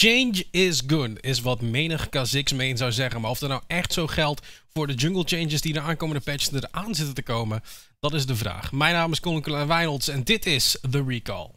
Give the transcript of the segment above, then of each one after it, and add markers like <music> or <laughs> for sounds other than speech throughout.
Change is good, is wat menig K6 main zou zeggen. Maar of dat nou echt zo geldt voor de jungle changes die de aankomende patches eraan zitten te komen, dat is de vraag. Mijn naam is Colin Wijnolds en dit is The Recall.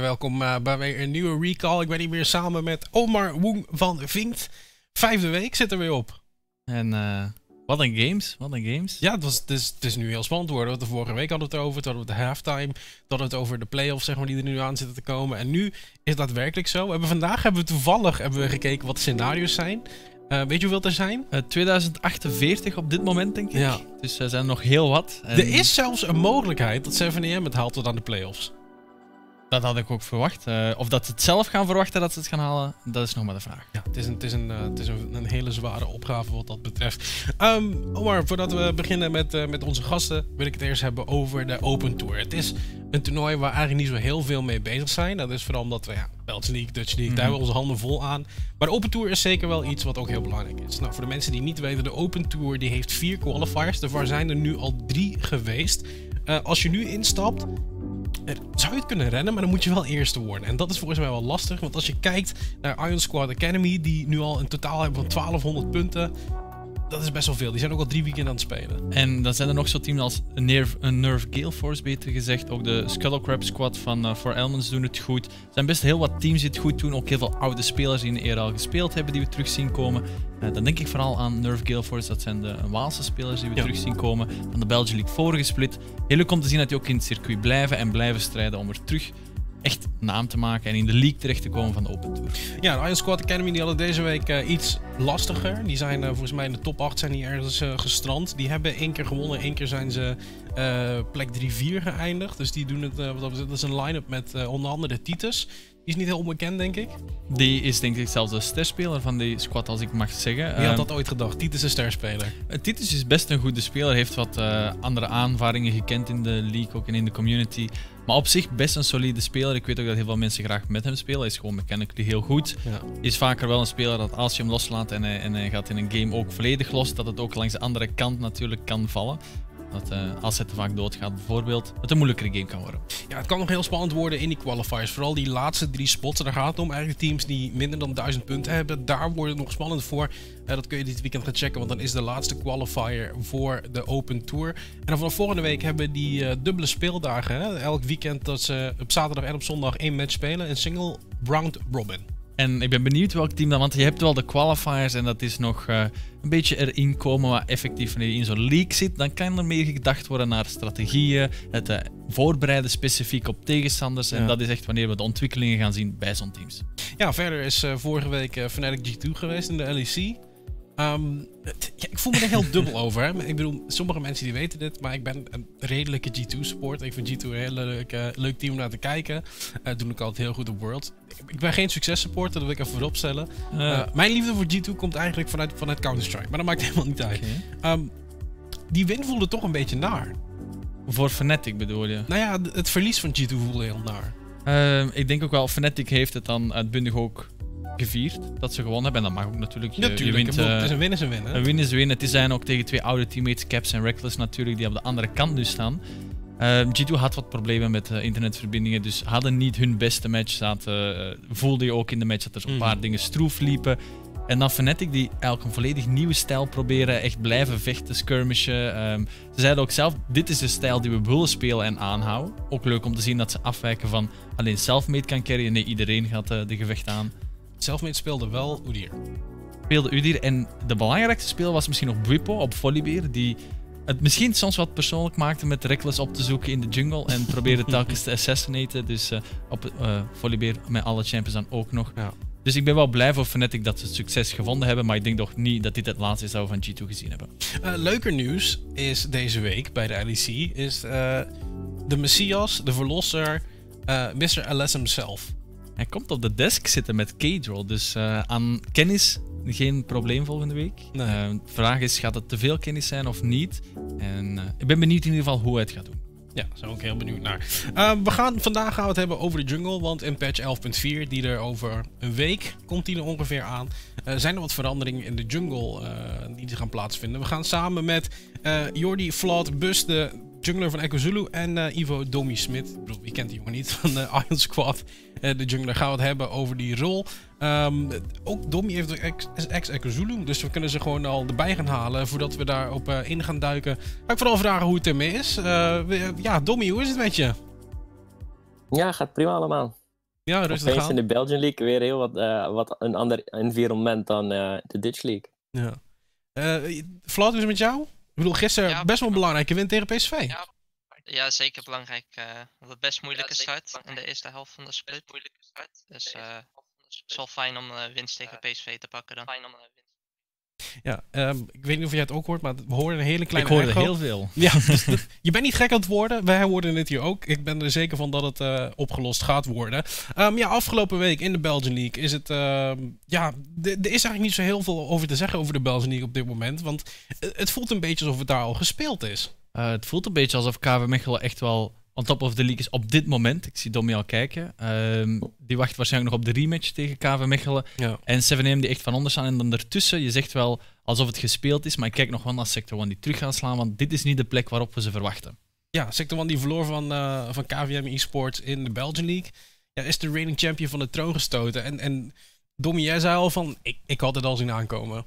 Welkom uh, bij weer een nieuwe recall. Ik ben hier weer samen met Omar Woeng van Vinkt. Vijfde week zit er weer op. En uh, wat een games, wat een games. Ja, het, was, het, is, het is nu heel spannend geworden. De vorige week hadden we het over, toen hadden we de halftime, toen we het over de playoffs zeg maar, die er nu aan zitten te komen. En nu is het daadwerkelijk zo. We hebben, vandaag hebben we toevallig hebben we gekeken wat de scenario's zijn. Uh, weet je hoeveel er zijn? Uh, 2048 op dit moment, denk ik. Ja. Dus er zijn nog heel wat. En... Er is zelfs een mogelijkheid dat 7am het haalt tot aan de playoffs. Dat had ik ook verwacht. Uh, of dat ze het zelf gaan verwachten dat ze het gaan halen, dat is nog maar de vraag. Ja, het is een, het is een, uh, het is een, een, hele zware opgave wat dat betreft. Um, Omar, voordat we beginnen met, uh, met onze gasten, wil ik het eerst hebben over de Open Tour. Het is een toernooi waar eigenlijk niet zo heel veel mee bezig zijn. Dat is vooral omdat we, ja, Belts League, Dutch League, mm -hmm. daar hebben we onze handen vol aan. Maar de Open Tour is zeker wel iets wat ook heel belangrijk is. Nou, voor de mensen die niet weten, de Open Tour die heeft vier qualifiers. Daarvoor zijn er nu al drie geweest. als je nu instapt, zou je het kunnen rennen, maar dan moet je wel eerste worden. En dat is volgens mij wel lastig, want als je kijkt naar Iron Squad Academy, die nu al een totaal hebben van 1200 punten, dat is best wel veel. Die zijn ook al drie weken aan het spelen. En dan zijn er nog zo'n teams als Nerve, een Nerve Gale Force, beter gezegd. Ook de Skullcrab Squad van uh, For Elements doen het goed. Er zijn best heel wat teams die het goed doen. Ook heel veel oude spelers die in de era al gespeeld hebben, die we terug zien komen. Uh, dan denk ik vooral aan Nerve Gale Force. Dat zijn de Waalse spelers die we ja. terug zien komen. Van de Belgian League vorige split. Heel leuk om te zien dat die ook in het circuit blijven en blijven strijden om er terug echt naam te maken en in de league terecht te komen van de Open Tour. Ja, de Iron Squad Academy die hadden deze week uh, iets lastiger. Die zijn uh, volgens mij in de top 8 zijn die ergens uh, gestrand. Die hebben één keer gewonnen, één keer zijn ze plek 3-4 geëindigd. Dus die doen het, wat dat is een line-up met onder andere Titus. Die is niet heel onbekend, denk ik. Die is denk ik zelfs de sterspeler van die squad, als ik mag zeggen. Wie had dat ooit gedacht? Titus is een sterspeler. Titus is best een goede speler. Heeft wat andere aanvaringen gekend in de league, ook en in de community. Maar op zich best een solide speler. Ik weet ook dat heel veel mensen graag met hem spelen. Hij is gewoon mechanically heel goed. Ja. Is vaker wel een speler dat als je hem loslaat en hij, en hij gaat in een game ook volledig los, dat het ook langs de andere kant natuurlijk kan vallen. Dat uh, als het te vaak doodgaat bijvoorbeeld, het een moeilijkere game kan worden. Ja, het kan nog heel spannend worden in die qualifiers. Vooral die laatste drie spots. Daar gaat het om. Eigenlijk teams die minder dan 1000 punten hebben. Daar wordt het nog spannend voor. Uh, dat kun je dit weekend gaan checken. Want dan is de laatste qualifier voor de Open Tour. En dan vanaf volgende week hebben we die uh, dubbele speeldagen. Hè? Elk weekend dat ze op zaterdag en op zondag één match spelen. Een single round robin. En ik ben benieuwd welk team dan, want je hebt wel de qualifiers en dat is nog uh, een beetje erin komen, maar effectief wanneer je in zo'n league zit, dan kan er meer gedacht worden naar strategieën, het uh, voorbereiden specifiek op tegenstanders. Ja. En dat is echt wanneer we de ontwikkelingen gaan zien bij zo'n teams. Ja, verder is uh, vorige week Fnatic G2 geweest in de LEC. Um, ja, ik voel me er heel <laughs> dubbel over. Hè. Ik bedoel, sommige mensen die weten dit, maar ik ben een redelijke G2-support. Ik vind G2 een heel leuk, uh, leuk team om naar te kijken. Uh, doen ik altijd heel goed op World. Ik ben geen succes-supporter, dat wil ik even voorop stellen. Uh, mijn liefde voor G2 komt eigenlijk vanuit, vanuit Counter-Strike, maar dat maakt <laughs> helemaal niet uit. Okay. Um, die win voelde toch een beetje naar. Voor Fnatic bedoel je? Nou ja, het verlies van G2 voelde heel naar. Uh, ik denk ook wel, Fnatic heeft het dan uitbundig ook gevierd dat ze gewonnen hebben. En dat mag ook natuurlijk. Je, natuurlijk, je wint, uh, het is een win is een win. Hè? Een win is een win. Het zijn ook tegen twee oude teammates, Caps en Reckless natuurlijk, die op de andere kant nu staan. Uh, G2 had wat problemen met uh, internetverbindingen, dus hadden niet hun beste match. Zaten, voelde je ook in de match dat er mm. paar dingen stroef liepen. En dan Fnatic die eigenlijk een volledig nieuwe stijl proberen, echt blijven vechten, skirmishen. Um, ze zeiden ook zelf, dit is de stijl die we willen spelen en aanhouden. Ook leuk om te zien dat ze afwijken van alleen selfmade kan carryen. Nee, iedereen gaat de gevecht aan. Selfmade speelde wel Udir. Speelde Udir en de belangrijkste speler was misschien nog Bwipo op Volibear, die het misschien soms wat persoonlijk maakte met Reckless op te zoeken in de jungle en probeerde telkens te assassinaten. Dus uh, op uh, Volibear met alle champions dan ook nog. Ja. Dus ik ben wel blij voor Fnatic dat ze het succes gevonden hebben, maar ik denk toch niet dat dit het laatste is dat we van G2 gezien hebben. Uh, leuker nieuws is deze week bij de LEC is de Messias, de verlosser, Mr. LS himself. Hij komt op de desk zitten met K-Droll. Dus uh, aan kennis geen probleem volgende week. Nee. Uh, de vraag is, gaat het te veel kennis zijn of niet? En uh, ik ben benieuwd in ieder geval hoe hij het gaat doen. Ja, daar ben ik heel benieuwd naar. Uh, we gaan, vandaag gaan we het hebben over de jungle. Want in patch 11.4, die er over een week komt die er ongeveer aan, uh, zijn er wat veranderingen in de jungle uh, die er gaan plaatsvinden. We gaan samen met Jordi Flot Bus, de jungler van Echo Zulu, en Ivo Domi Smit. Ik bedoel, wie kent die jongen niet <laughs> van de Iron Squad? de jungler gaan we het hebben over die rol. Um, ook Domi heeft ex-Echo Zulu, dus we kunnen ze gewoon al erbij gaan halen voordat we daarop uh, in gaan duiken. Ga ik vooral vragen hoe het ermee is. Ja, Domi, hoe is het met je? Ja, gaat prima allemaal. Ja, rustig aan. in de Belgian League weer heel wat, wat een ander environment dan de Dutch League. Ja. Vlad, hoe is het met jou? Ik bedoel, gisteren ja, best wel een belangrijke win tegen PSV. Ja, ja zeker belangrijk. Uh, het best moeilijke ja, start in de eerste helft van de split. Moeilijke start. Dus uh, het is wel fijn om uh, winst tegen PSV te pakken dan. Fijn om, ja, um, ik weet niet of jij het ook hoort, maar we horen een hele kleine Ik hoorde echo. heel veel. Ja, dus dat, je bent niet gek aan het worden. Wij hoorden het hier ook. Ik ben er zeker van dat het uh, opgelost gaat worden. Um, ja, afgelopen week in de Belgian League is het... Uh, ja, er is eigenlijk niet zo heel veel over te zeggen over de Belgian League op dit moment. Want het voelt een beetje alsof het daar al gespeeld is. Uh, het voelt een beetje alsof KV Mechelen echt wel on top of the league is op dit moment. Ik zie Domi al kijken. Um, die wacht waarschijnlijk nog op de rematch tegen KV Mechelen. Ja. En 7M die echt van onder staan. En dan daartussen, je zegt wel alsof het gespeeld is. Maar ik kijk nog wel naar Sector 1 die terug gaan slaan. Want dit is niet de plek waarop we ze verwachten. Ja, Sector 1 die verloor van, uh, van KVM eSports in de Belgian League. Ja, is de reigning champion van de troon gestoten. En, en Domi, jij zei al van, ik, ik had het al zien aankomen.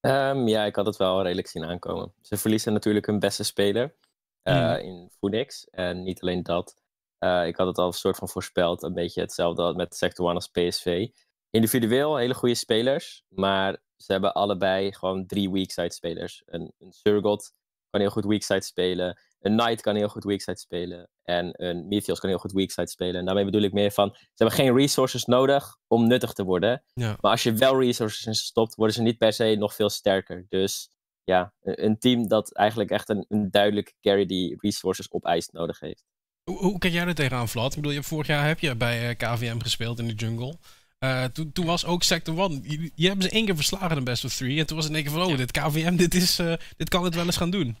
Um, ja, ik had het wel redelijk zien aankomen. Ze verliezen natuurlijk hun beste speler mm. in Phoenix. En niet alleen dat. Uh, ik had het al een soort van voorspeld. Een beetje hetzelfde met Sector 1 als PSV. Individueel hele goede spelers. Maar ze hebben allebei gewoon drie weakside spelers. Een, een Surgot kan heel goed weakside spelen. Een Knight kan heel goed weakside spelen. En een Mythios kan heel goed weakside spelen. En daarmee bedoel ik meer van... Ze hebben geen resources nodig om nuttig te worden. Ja. Maar als je wel resources in stopt... worden ze niet per se nog veel sterker. Dus ja, een team dat eigenlijk echt een, een duidelijke carry die resources opeist nodig heeft. Hoe, hoe kijk jij er tegenaan, Vlad? Ik bedoel, je, vorig jaar heb je bij uh, KVM gespeeld in de jungle. Uh, toen, toen was ook Sector 1. Je, je hebben ze één keer verslagen in Best of 3. En toen was het in één keer van, oh, dit KVM, dit, is, uh, dit kan het wel eens gaan doen.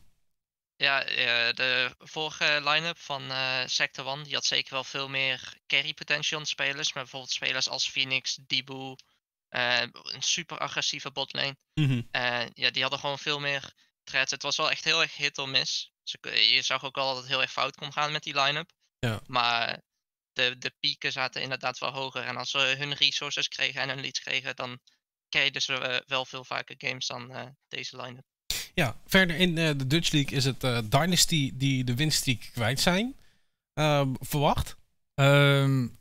Ja, de vorige line-up van Sector 1, die had zeker wel veel meer carry potential spelers. Maar bijvoorbeeld spelers als Phoenix, Dibu, uh, een super agressieve botlane. Mm En ja, die hadden gewoon veel meer threats. Het was wel echt heel erg hit or miss. Dus je zag ook wel dat het heel erg fout kon gaan met die line-up. Ja. Maar de, de pieken zaten inderdaad wel hoger. En als ze hun resources kregen en hun leads kregen, dan kregen ze uh, wel veel vaker games dan uh, deze line-up. Ja, verder in de Dutch League is het Dynasty die de winststreak kwijt zijn. Ehm, verwacht? Um,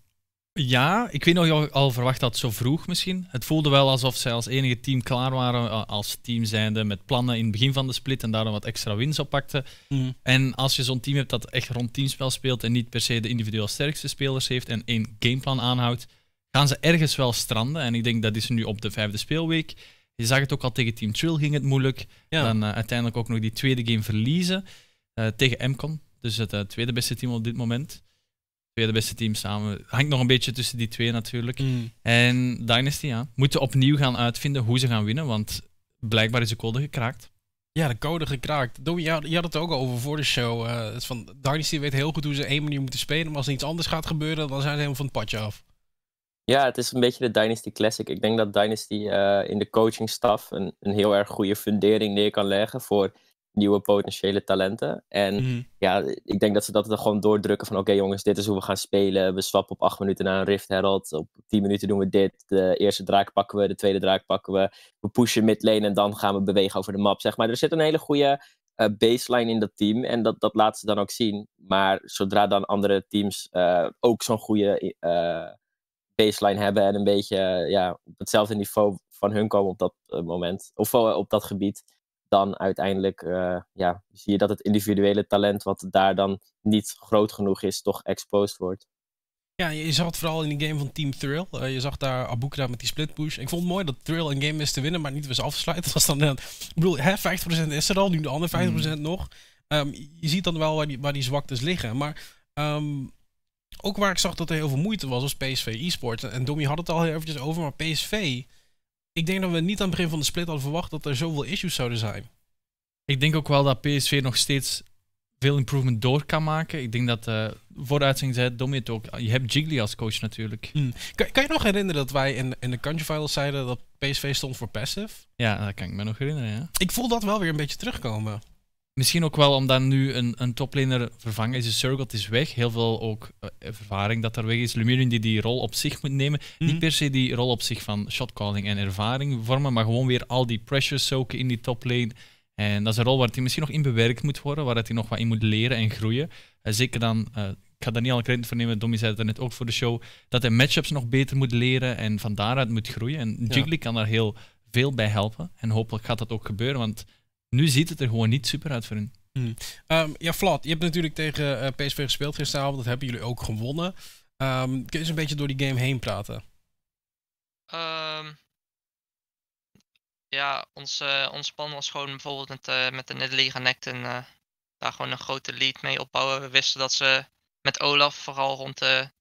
ja, ik weet nog je al verwacht dat zo vroeg misschien. Het voelde wel alsof zij als enige team klaar waren eh, als team zijnde met plannen in het begin van de split en daarom wat extra wins oppakten. Mm. En als je zo'n team hebt dat echt rond teamspel speelt en niet per se de individueel sterkste spelers heeft en één gameplan aanhoudt, gaan ze ergens wel stranden. En ik denk dat is nu op de vijfde speelweek. Je zag het ook al tegen Team Trill ging het moeilijk. Ja. Dan uh, uiteindelijk ook nog die tweede game verliezen uh, tegen MCON. Dus het uh, tweede beste team op dit moment tweede beste team samen. Hangt nog een beetje tussen die twee natuurlijk. Mm. En Dynasty, ja, moeten opnieuw gaan uitvinden hoe ze gaan winnen, want blijkbaar is de code gekraakt. Ja, de code gekraakt. Domi, je, je had het ook al over voor de show. Uh, van, Dynasty weet heel goed hoe ze één manier moeten spelen, maar als er iets anders gaat gebeuren, dan zijn ze helemaal van het padje af. Ja, het is een beetje de Dynasty Classic. Ik denk dat Dynasty uh, in de coachingstaf een, een heel erg goede fundering neer kan leggen voor nieuwe potentiële talenten. En mm. ja, ik denk dat ze dat er gewoon doordrukken van oké okay, jongens, dit is hoe we gaan spelen. We swappen op acht minuten naar een Rift Herald. Op tien minuten doen we dit. De eerste draak pakken we, de tweede draak pakken we. We pushen midlane en dan gaan we bewegen over de map, zeg maar. Er zit een hele goede uh, baseline in dat team en dat, dat laten ze dan ook zien. Maar zodra dan andere teams uh, ook zo'n goede uh, baseline hebben en een beetje ja, op hetzelfde niveau van hun komen op dat moment, of op dat gebied dan uiteindelijk uh, ja, zie je dat het individuele talent wat daar dan niet groot genoeg is, toch exposed wordt. Ja, je zag het vooral in die game van Team Thrill. Uh, je zag daar Abukra met die split push. Ik vond het mooi dat Thrill een game wist te winnen, maar niet wist af te sluiten. <laughs> Dat was dan, uh, ik bedoel, hè, 50% is er al, nu de andere 50% mm. nog. Um, je ziet dan wel waar die, waar die zwaktes liggen. Maar um, ook waar ik zag dat er heel veel moeite was, was PSV eSports. En Domi had het al heel eventjes over, maar PSV... Ik denk dat we niet aan het begin van de split hadden verwacht dat er zoveel issues zouden zijn. Ik denk ook wel dat PSV nog steeds veel improvement door kan maken. Ik denk dat, uh, voor de uitzending zei Domi het ook, je hebt Jiggly als coach natuurlijk. Hmm. Kan, kan, je nog herinneren dat wij in, in de country zeiden dat PSV stond voor passive? Ja, dat kan ik me nog herinneren, ja. Ik voel dat wel weer een beetje terugkomen. Misschien ook wel omdat nu een, een toplaner vervangen is. De Circle is weg. Heel veel ook uh, ervaring dat er weg is. Lumirin die die rol op zich moet nemen. Niet Mhm. per se die rol op zich van shotcalling en ervaring vormen, maar gewoon weer al die pressure soaken in die toplane. En dat is een rol waar hij misschien nog in bewerkt moet worden, waar hij nog wat in moet leren en groeien. Uh, zeker dan, uh, ik ga daar niet al credit voor nemen, Dommy zei het net ook voor de show, dat hij matchups nog beter moet leren en van daaruit moet groeien. En Jiggly kan daar heel veel bij helpen. En hopelijk gaat dat ook gebeuren, want nu ziet het er gewoon niet super uit voor hun. Hmm. Um, ja, Vlad, je hebt natuurlijk tegen uh, PSV gespeeld gisteravond. Dat hebben jullie ook gewonnen. Um, kun je eens een beetje door die game heen praten? Um, ja, ons, uh, ons plan was gewoon bijvoorbeeld met, uh, met de Nederliga Necten uh, daar gewoon een grote lead mee opbouwen. We wisten dat ze met Olaf vooral rond de,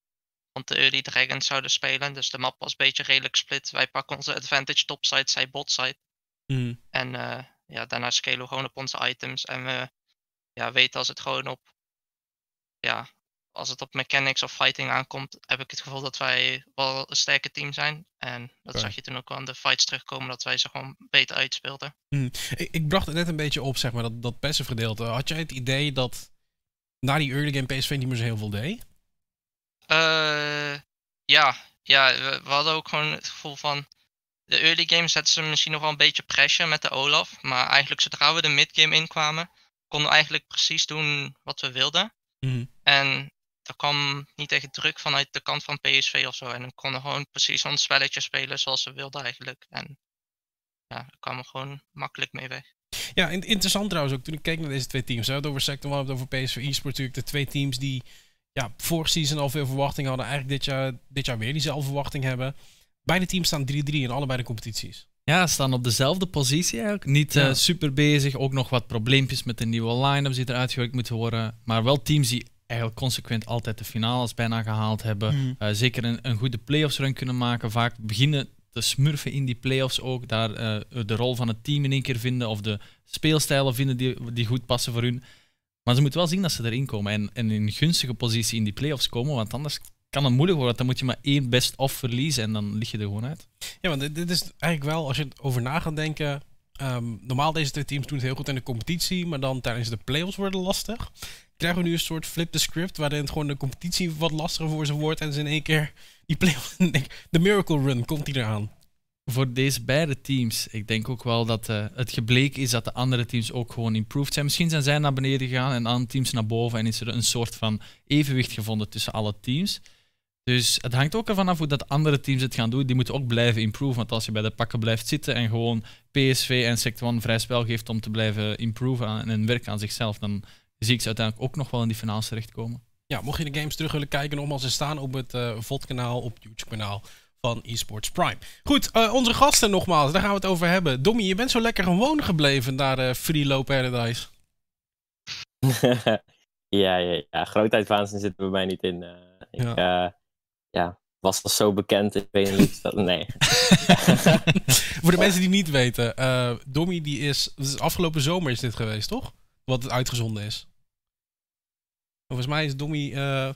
rond de Early Dragons zouden spelen. Dus de map was een beetje redelijk split. Wij pakken onze advantage topside, zij botside. Hmm. En ja, daarna scalen we gewoon op onze items. En we ja, weten als het gewoon op. Ja, als het op mechanics of fighting aankomt, heb ik het gevoel dat wij wel een sterke team zijn. En dat okay. zag je toen ook wel aan de fights terugkomen, dat wij ze gewoon beter uitspeelden. Hmm. Ik, ik, bracht het net een beetje op, zeg maar, dat, dat passive gedeelte. Had jij het idee dat na die early game PSV niet meer zo heel veel deed? Uh, ja, ja we, we, hadden ook gewoon het gevoel van. De early game zetten ze misschien nog wel een beetje pressure met de Olaf. Maar eigenlijk zodra we de midgame inkwamen, konden we eigenlijk precies doen wat we wilden. Mm. En er kwam niet echt druk vanuit de kant van PSV of zo. En dan konden we gewoon precies ons spelletje spelen zoals we wilden eigenlijk. En ja, daar kwamen we gewoon makkelijk mee weg. Ja, interessant trouwens ook toen ik keek naar deze twee teams. We hebben het over Sector One, we hebben het over PSV eSports natuurlijk. De twee teams die ja, vorig season al veel verwachting hadden. Eigenlijk dit jaar, dit jaar weer diezelfde verwachting hebben. Beide teams staan 3-3 in allebei de competities. Ja, staan op dezelfde positie eigenlijk. Niet ja. uh, super bezig. Ook nog wat probleempjes met de nieuwe line-ups die eruit gewerkt moeten worden. Maar wel teams die eigenlijk consequent altijd de finales bijna gehaald hebben. Mhm. Mm. Uh, zeker een, een goede playoffs run kunnen maken. Vaak beginnen te smurfen in die playoffs ook. Daar uh, de rol van het team in één keer vinden. Of de speelstijlen vinden die, die goed passen voor hun. Maar ze moeten wel zien dat ze erin komen. En, en in een gunstige positie in die playoffs komen. Want anders kan het moeilijk worden. Dan moet je maar één best-of verliezen. En dan lig je er gewoon uit. Ja, want dit, is eigenlijk wel, als je over na gaat denken. Um, normaal deze twee teams doen het heel goed in de competitie. Maar dan tijdens de playoffs worden lastig krijgen we nu een soort flip the script, waarin het gewoon de competitie wat lastiger voor ze wordt en ze in één keer die play <laughs> de miracle run komt die eraan. Voor deze beide teams, ik denk ook wel dat uh, het gebleken is dat de andere teams ook gewoon improved zijn. Misschien zijn zij naar beneden gegaan en andere teams naar boven en is er een soort van evenwicht gevonden tussen alle teams. Dus het hangt ook ervan af hoe dat andere teams het gaan doen. Die moeten ook blijven improven. Want als je bij de pakken blijft zitten en gewoon PSV en Sector 1 vrij spel geeft om te blijven improven en werken aan zichzelf, dan zie ik ze uiteindelijk ook nog wel in die finales terechtkomen. Ja, mocht je de games terug willen kijken, nogmaals, ze staan op het uh, VOD-kanaal, op het YouTube-kanaal van eSports Prime. Goed, uh, onze gasten nogmaals, daar gaan we het over hebben. Dommy, je bent zo lekker gewoon gebleven naar uh, Free Low Paradise. <laughs> ja, ja, ja, grootheid zit er bij mij niet in. ik ja. Ja, was al zo bekend in Benelux dat... Nee. <laughs> Voor de mensen die niet weten, uh, Dommy die is, is... Afgelopen zomer is dit geweest, toch? Wat het uitgezonden is. Volgens mij is Dommy... Uh,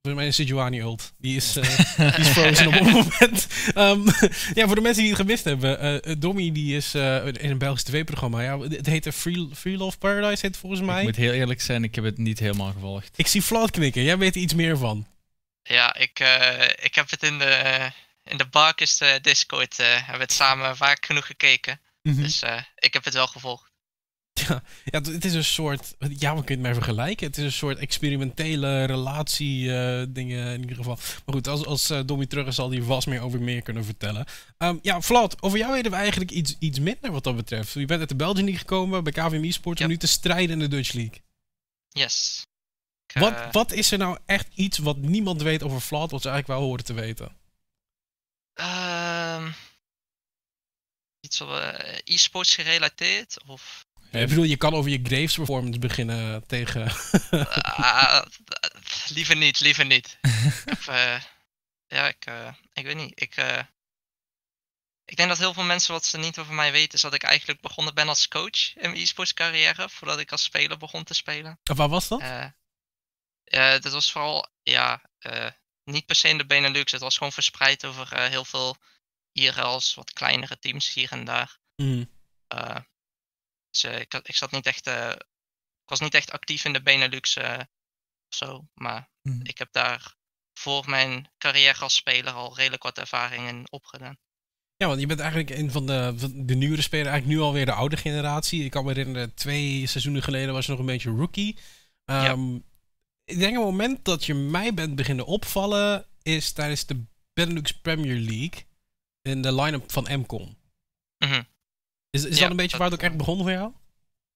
volgens mij is Sejuani ult. Die is, uh, die is frozen op het <laughs> moment. Um, <laughs> ja, voor de mensen die het gemist hebben. Uh, Dommy die is in een Belgisch tv-programma. Ja, het heette Free, Free Love Paradise, heet het volgens mij. Ik moet heel eerlijk zijn, ik heb het niet helemaal gevolgd. Ik zie Vlad knikken. Jij weet er iets meer van. Ja, ik, uh, ik heb het in de, in de Barkist uh, Discord, uh, hebben we het samen vaak genoeg gekeken. Mhm. Mm -hmm. Dus ik heb het wel gevolgd. Ja, ja, het is een soort, ja, we kunnen het maar vergelijken. Het is een soort experimentele relatie dingen in ieder geval. Maar goed, als, als Dommy terug is, zal hij vast meer over meer kunnen vertellen. Um, ja, Vlad, over jou weten we eigenlijk iets, iets minder wat dat betreft. Je bent uit de Belgian League gekomen bij KVM Sport om yep. nu te strijden in de Dutch League. Yes. Wat, uh, wat is er nou echt iets wat niemand weet over Vlad, wat ze eigenlijk wel horen te weten? Uh, iets uh, e-sports gerelateerd? Of? Ik bedoel, je kan over je Graves performance beginnen tegen... <laughs> Ah, liever niet, liever niet. <laughs> heb, eh, ja, ik, eh, ik weet niet. Ik, eh, ik denk dat heel veel mensen wat ze niet over mij weten, is dat ik eigenlijk begonnen ben als coach in mijn e-sports carrière, voordat ik als speler begon te spelen. Of waar was dat? Eh, dat was vooral, ja, eh, niet per se in de Benelux. Het was gewoon verspreid over eh, heel veel IRL's, wat kleinere teams hier en daar. Mhm. Dus ik, ik zat niet echt, ik was niet echt actief in de Benelux of zo, maar Mhm. ik heb daar voor mijn carrière als speler al redelijk wat ervaring in opgedaan. Ja, want je bent eigenlijk een van de, van de nieuwere spelers, eigenlijk nu alweer de oude generatie. Ik kan me herinneren, twee seizoenen geleden was je nog een beetje rookie. Ehm, Ik denk het moment dat je mij bent beginnen opvallen, is tijdens de Benelux Premier League in de line-up van MCOM. Mhm. Is, is Ja, dat een beetje dat, waar het ook echt eh, begon voor jou?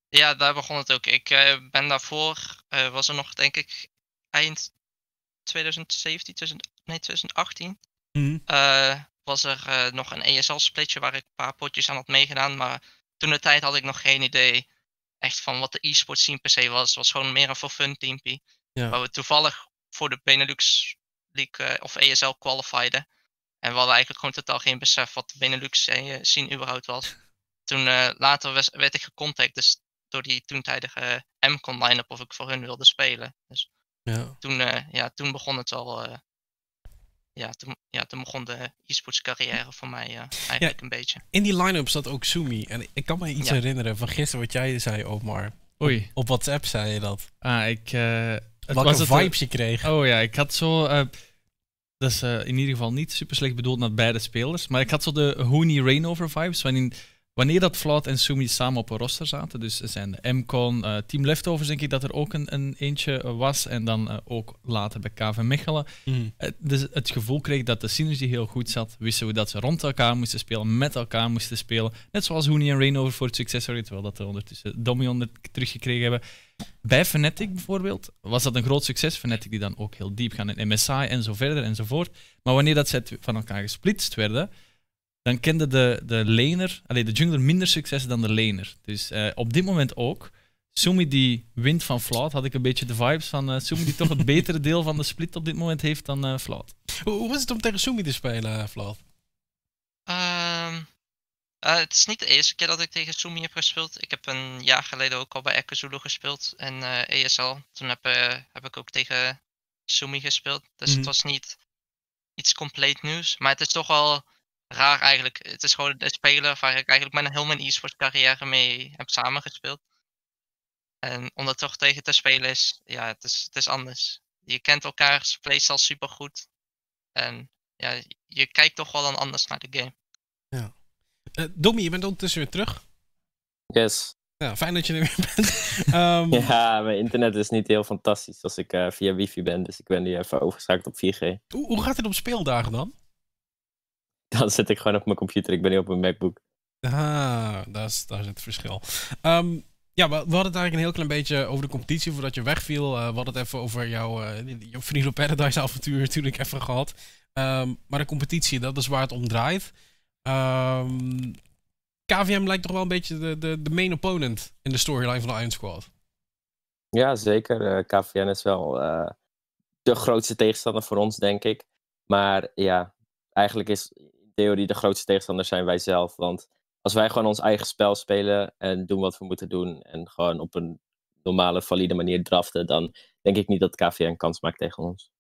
Ja, daar begon het ook. Ik eh, ben daarvoor, eh, was er nog denk ik eind 2017, 2000, nee 2018, Mhm. was er nog een ESL-splitje waar ik een paar potjes aan had meegedaan. Maar toen de tijd had ik nog geen idee echt van wat de e-sport scene per se was. Het was gewoon meer een voor fun teampie. Ja. Waar we toevallig voor de Benelux League eh, of ESL qualifieden. En we hadden eigenlijk gewoon totaal geen besef wat de Benelux eh, scene überhaupt was. <laughs> Toen eh, later was- werd ik gecontact dus door die toentijdige MCON line-up of ik voor hun wilde spelen. Dus Ja. toen, eh, ja, toen begon het al. eh, ja, toen, ja, toen begon de e-sports carrière voor mij eigenlijk een beetje. In die line-up zat ook Sumi. En ik kan me iets Ja. herinneren van gisteren wat jij zei, Omar. Oei. Op WhatsApp zei je dat. Ah, ik... Welke het, eh, vibes je kreeg. Oh ja, ik had zo. eh, dat is eh, in ieder geval niet super slecht bedoeld naar beide spelers. Maar ik had zo de Hooney Rainover vibes. Wanneer, wanneer dat Flout en Sumi samen op een roster zaten. Dus er zijn de MCON, eh, Team Leftovers, denk ik dat er ook een, een eentje was. En dan eh, ook later bij KV Mechelen. Mhm. Eh, dus het gevoel kreeg dat de synergie heel goed zat. Wisten we dat ze rond elkaar moesten spelen, met elkaar moesten spelen. Net zoals Hooney en Rainover voor het succes terwijl dat we ondertussen Dommy onder teruggekregen hebben. Bij Fnatic bijvoorbeeld was dat een groot succes. Fnatic die dan ook heel diep gaan in MSI en zo verder enzovoort. Maar wanneer dat ze van elkaar gesplitst werden, dan kende de, de laner, allee, de jungler minder succes dan de laner. Dus eh, op dit moment ook. Sumi die wint van Flout, had ik een beetje de vibes van eh Sumi die toch het <laughs> betere deel van de split op dit moment heeft dan eh Flout. Hoe, hoe was het om tegen Sumi te spelen, Vlad? Ehm, eh, het is niet de eerste keer dat ik tegen Sumi heb gespeeld. Ik heb een jaar geleden ook al bij Zulu gespeeld en eh, ESL. Toen heb, eh, heb ik ook tegen Sumi gespeeld. Dus Mhm. het was niet iets compleet nieuws. Maar het is toch wel raar eigenlijk. Het is gewoon een speler waar ik eigenlijk mijn heel mijn e-sport carrière mee heb samengespeeld. En om er toch tegen te spelen is, ja, het is, het is anders. Je kent elkaars playstyle super goed. En ja, je kijkt toch wel dan anders naar de game. Uh, Dommy, je bent ondertussen weer terug. Yes. Ja, fijn dat je er weer bent. <laughs> Ehm, Ja, mijn internet is niet heel fantastisch als ik eh, via wifi ben. Dus ik ben nu even overgeschakeld op 4G. hoe, hoe gaat het op speeldagen dan? <laughs> Dan zit ik gewoon op mijn computer. Ik ben nu op mijn MacBook. Ah, daar is, daar is het verschil. Ehm, ja, we, we hadden het eigenlijk een heel klein beetje over de competitie voordat je wegviel. Eh, we hadden het even over jouw, uh, jouw Vrienden Paradise avontuur natuurlijk even gehad. Ehm, maar de competitie, dat is waar het om draait. Ehm, KVM lijkt toch wel een beetje de, de, de main opponent in de storyline van de Iron Squad. Ja, zeker. Uh, KVN is wel uh, de grootste tegenstander voor ons, denk ik. Maar ja, eigenlijk is theorie de grootste tegenstander zijn wij zelf. Want als wij gewoon ons eigen spel spelen en doen wat we moeten doen en gewoon op een normale, valide manier draften, dan denk ik niet dat KVN kans maakt tegen ons.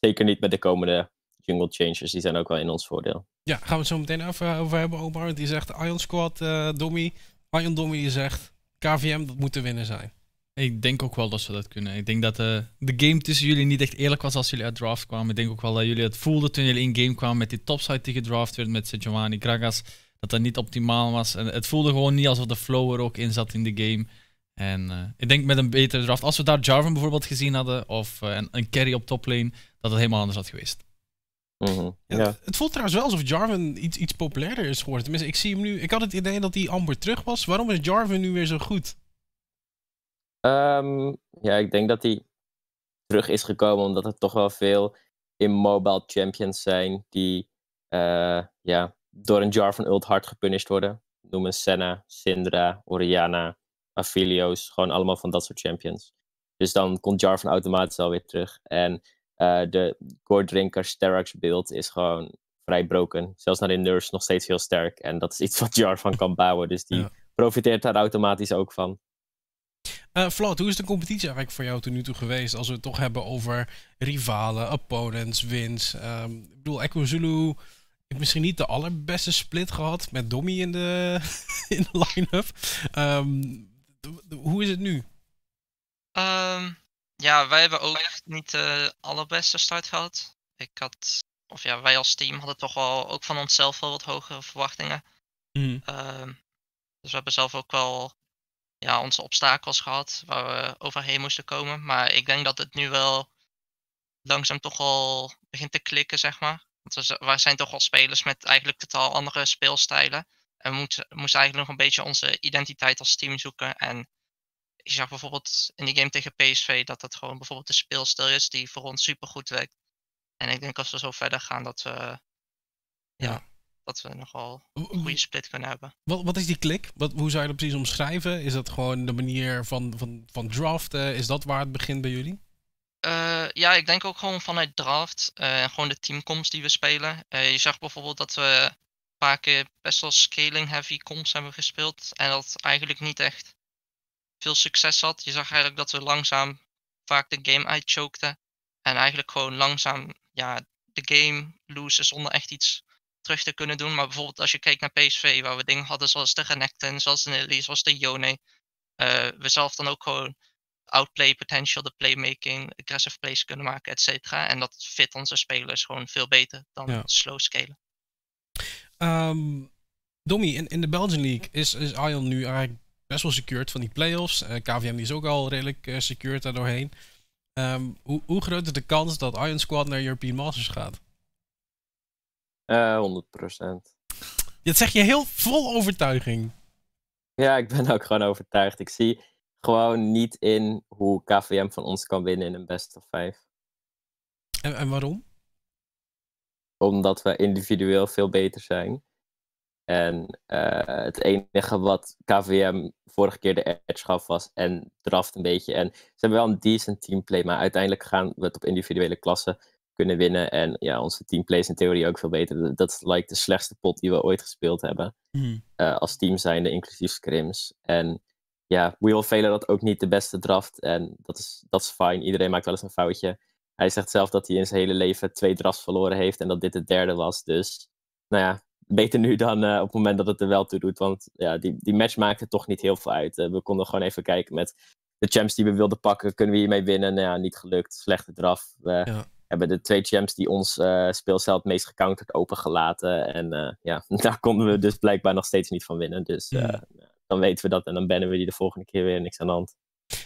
Zeker niet met de komende jungle changers, die zijn ook wel in ons voordeel. Ja, gaan we het zo meteen even over hebben, Omar. Die zegt Ion Squad, uh, Dommy. Ion Dommy zegt KVM, dat moet te winnen zijn. Ik denk ook wel dat ze dat kunnen. Ik denk dat uh, de game tussen jullie niet echt eerlijk was als jullie uit draft kwamen. Ik denk ook wel dat jullie het voelden toen jullie in game kwamen met die topside die gedraft werd met Giovanni Gragas. Dat dat niet optimaal was. En het voelde gewoon niet alsof de flow er ook in zat in de game. En uh, ik denk met een betere draft, als we daar Jarvan bijvoorbeeld gezien hadden, of uh, een, een carry op toplane, dat het helemaal anders had geweest. Mm -hmm. ja, ja. Het, het, voelt trouwens wel alsof Jarvan iets, iets populairder is geworden. Tenminste, ik zie hem nu. Ik had het idee dat hij amper terug was. Waarom is Jarvan nu weer zo goed? Um, ja, ik denk dat hij terug is gekomen omdat er toch wel veel immobile champions zijn die uh, ja, door een Jarvan ult hard gepunished worden. Noem een Senna, Syndra, Oriana, Aphelios, gewoon allemaal van dat soort champions. Dus dan komt Jarvan automatisch alweer terug. En uh, de Drinker Sterax build is gewoon vrij broken. Zelfs naar de nurse nog steeds heel sterk. En dat is iets wat Jarvan kan bouwen. Dus die profiteert daar automatisch ook van. Uh, hoe is de competitie eigenlijk voor jou tot nu toe geweest? Als we het toch hebben over rivalen, opponents, wins. Um, ik bedoel, Echo Zulu heeft misschien niet de allerbeste split gehad met Dommy in de, <laughs> in de line-up. Um, hoe is het nu? Um, ja, wij hebben ook niet de allerbeste start gehad. Ik had, of ja, wij als team hadden toch wel ook van onszelf wel wat hogere verwachtingen. Mm. dus we hebben zelf ook wel ja, onze obstakels gehad waar we overheen moesten komen. Maar ik denk dat het nu wel langzaam toch al begint te klikken, zeg maar. Want we, zijn toch wel spelers met eigenlijk totaal andere speelstijlen. En we moeten, moesten eigenlijk nog een beetje onze identiteit als team zoeken. En je zag bijvoorbeeld in die game tegen PSV dat dat gewoon bijvoorbeeld de speelstijl is die voor ons super goed werkt. En ik denk als we zo verder gaan dat we, ja, dat we nogal een goede split kunnen hebben. Wat, wat is die klik? Wat, hoe zou je dat precies omschrijven? Is dat gewoon de manier van, van, van draften? Is dat waar het begint bij jullie? Uh, ja, ik denk ook gewoon vanuit draft uh, en gewoon de teamkomst die we spelen. Uh, je zag bijvoorbeeld dat we een paar keer best wel scaling heavy comps hebben gespeeld en dat eigenlijk niet echt veel succes had. Je zag eigenlijk dat we langzaam vaak de game uitchokten en eigenlijk gewoon langzaam ja, de game losen zonder echt iets terug te kunnen doen. Maar bijvoorbeeld als je kijkt naar PSV, waar we dingen hadden zoals de Renekton, zoals de Nilly, zoals de Yone. we zelf dan ook gewoon outplay potential, de playmaking, aggressive plays kunnen maken, et cetera. En dat fit onze spelers gewoon veel beter dan slow scalen. Um, Dommy, in, in de Belgian League is, is Ion nu eigenlijk best wel secured van die playoffs. Uh, eh, KVM is ook al redelijk uh, secured daardoorheen. Um, hoe, hoe groot is de kans dat Ion Squad naar European Masters gaat? Uh, eh, 100%. Dat zeg je heel vol overtuiging. Ja, ik ben ook gewoon overtuigd. Ik zie, gewoon niet in hoe KVM van ons kan winnen in een best of 5. En, en waarom? Omdat we individueel veel beter zijn. En uh, het enige wat KVM vorige keer de edge gaf was en draft een beetje. En ze hebben wel een decent teamplay, maar uiteindelijk gaan we het op individuele klassen kunnen winnen. En ja, onze teamplay is in theorie ook veel beter. Dat is like de slechtste pot die we ooit gespeeld hebben. Hmm. Uh, als team zijnde, inclusief scrims. En ja, Will Velen dat ook niet de beste draft. En dat is, dat is fijn. Iedereen maakt wel eens een foutje. Hij zegt zelf dat hij in zijn hele leven twee drafts verloren heeft en dat dit de derde was. Dus, nou ja, beter nu dan uh, op het moment dat het er wel toe doet. Want ja, die, die match maakte toch niet heel veel uit. Uh, we konden gewoon even kijken met de champs die we wilden pakken. Kunnen we hiermee winnen? Nou ja, niet gelukt. Slechte draf. We hebben de twee champs die ons uh, speelstijl het meest gecounterd opengelaten. En ja, <laughs> daar konden we dus blijkbaar nog steeds niet van winnen. Dus dan weten we dat en dan bannen we die de volgende keer weer niks aan de hand.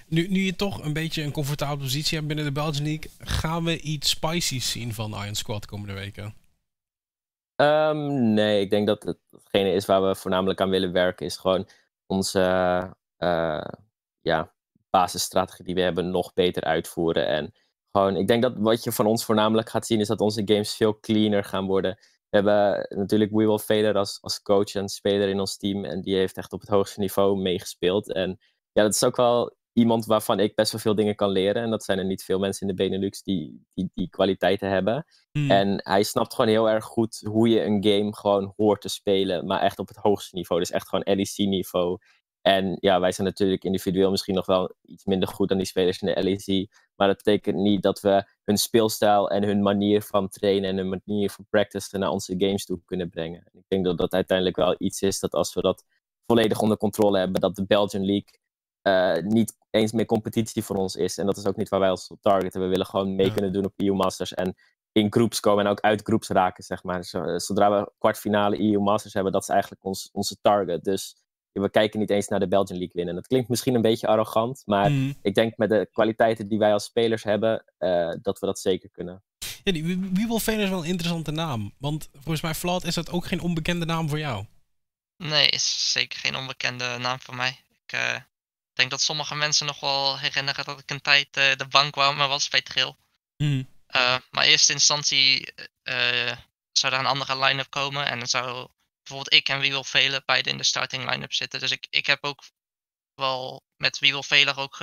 Nu, nu je toch een beetje een comfortabele positie hebt binnen de Belgian League, gaan we iets spicy's zien van Iron Squad komende weken? Um, nee, ik denk dat hetgene is waar we voornamelijk aan willen werken, is gewoon onze ja, basisstrategie die we hebben nog beter uitvoeren. En gewoon, ik denk dat wat je van ons voornamelijk gaat zien, is dat onze games veel cleaner gaan worden. We hebben natuurlijk We Will Fader als, als coach en speler in ons team. En die heeft echt op het hoogste niveau meegespeeld. En ja, dat is ook wel iemand waarvan ik best wel veel dingen kan leren. En dat zijn er niet veel mensen in de Benelux die die, die kwaliteiten hebben. Hmm. En hij snapt gewoon heel erg goed hoe je een game gewoon hoort te spelen. Maar echt op het hoogste niveau. Dus echt gewoon LEC-niveau. En ja, wij zijn natuurlijk individueel misschien nog wel iets minder goed dan die spelers in de LEC. Maar dat betekent niet dat we hun speelstijl en hun manier van trainen en hun manier van practice naar onze games toe kunnen brengen. Ik denk dat dat uiteindelijk wel iets is dat als we dat volledig onder controle hebben, dat de Belgian League uh, niet eens meer competitie voor ons is. En dat is ook niet waar wij ons op targeten. We willen gewoon mee kunnen doen op EU Masters en in groeps komen en ook uit groeps raken, zeg maar. Zodra we kwartfinale EU Masters hebben, dat is eigenlijk ons, onze target. Dus we kijken niet eens naar de Belgian League winnen. Dat klinkt misschien een beetje arrogant, maar mhm. ik denk met de kwaliteiten die wij als spelers hebben, uh, dat we dat zeker kunnen. Ja, die is wel een interessante naam. Want volgens mij, Vlad, is dat ook geen onbekende naam voor jou? Nee, is zeker geen onbekende naam voor mij. Ik uh, denk dat sommige mensen nog wel herinneren dat ik een tijd uh, de bankwarmer was bij Trail. Mm. maar in eerste instantie zou daar een andere line-up komen en dan zou bijvoorbeeld ik en wie wil velen beide in de starting line-up zitten. Dus ik, ik heb ook wel met Wiewel Veler ook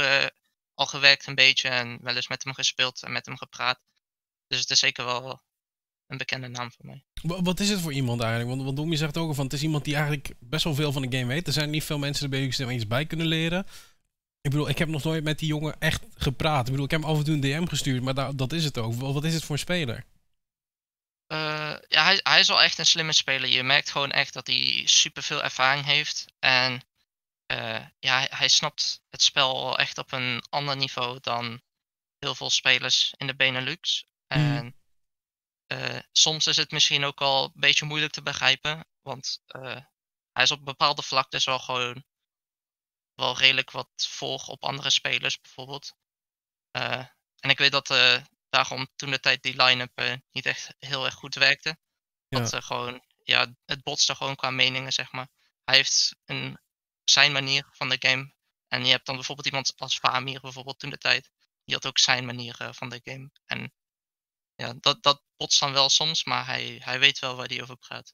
al gewerkt een beetje. En wel eens met hem gespeeld en met hem gepraat. Dus het is zeker wel een bekende naam voor mij. Wa- Wat is het voor iemand eigenlijk? Want, want Domi zegt ook van het is iemand die eigenlijk best wel veel van de game weet. Er zijn niet veel mensen die er iets bij kunnen leren. Ik bedoel, ik heb nog nooit met die jongen echt gepraat. Ik bedoel, ik heb hem af en toe een DM gestuurd, maar da- dat is het ook. Wa- Wat is het voor een speler? Eh, ja, hij, hij is wel echt een slimme speler. Je merkt gewoon echt dat hij superveel ervaring heeft. En eh, ja, hij, hij snapt het spel echt op een ander niveau dan heel veel spelers in de Benelux. En eh, soms is het misschien ook al een beetje moeilijk te begrijpen. Want hij is op bepaalde vlaktes wel gewoon wel redelijk wat volg op andere spelers bijvoorbeeld. En ik weet dat daarom toen de tijd die line-up eh, niet echt heel erg goed werkte. Ja. Dat er gewoon, ja, het botste gewoon qua meningen, zeg maar. Hij heeft een, zijn manier van de game. En je hebt dan bijvoorbeeld iemand als Famir bijvoorbeeld toen de tijd. Die had ook zijn manier eh, van de game. En ja, dat, dat botst dan wel soms, maar hij, hij weet wel waar hij over praat.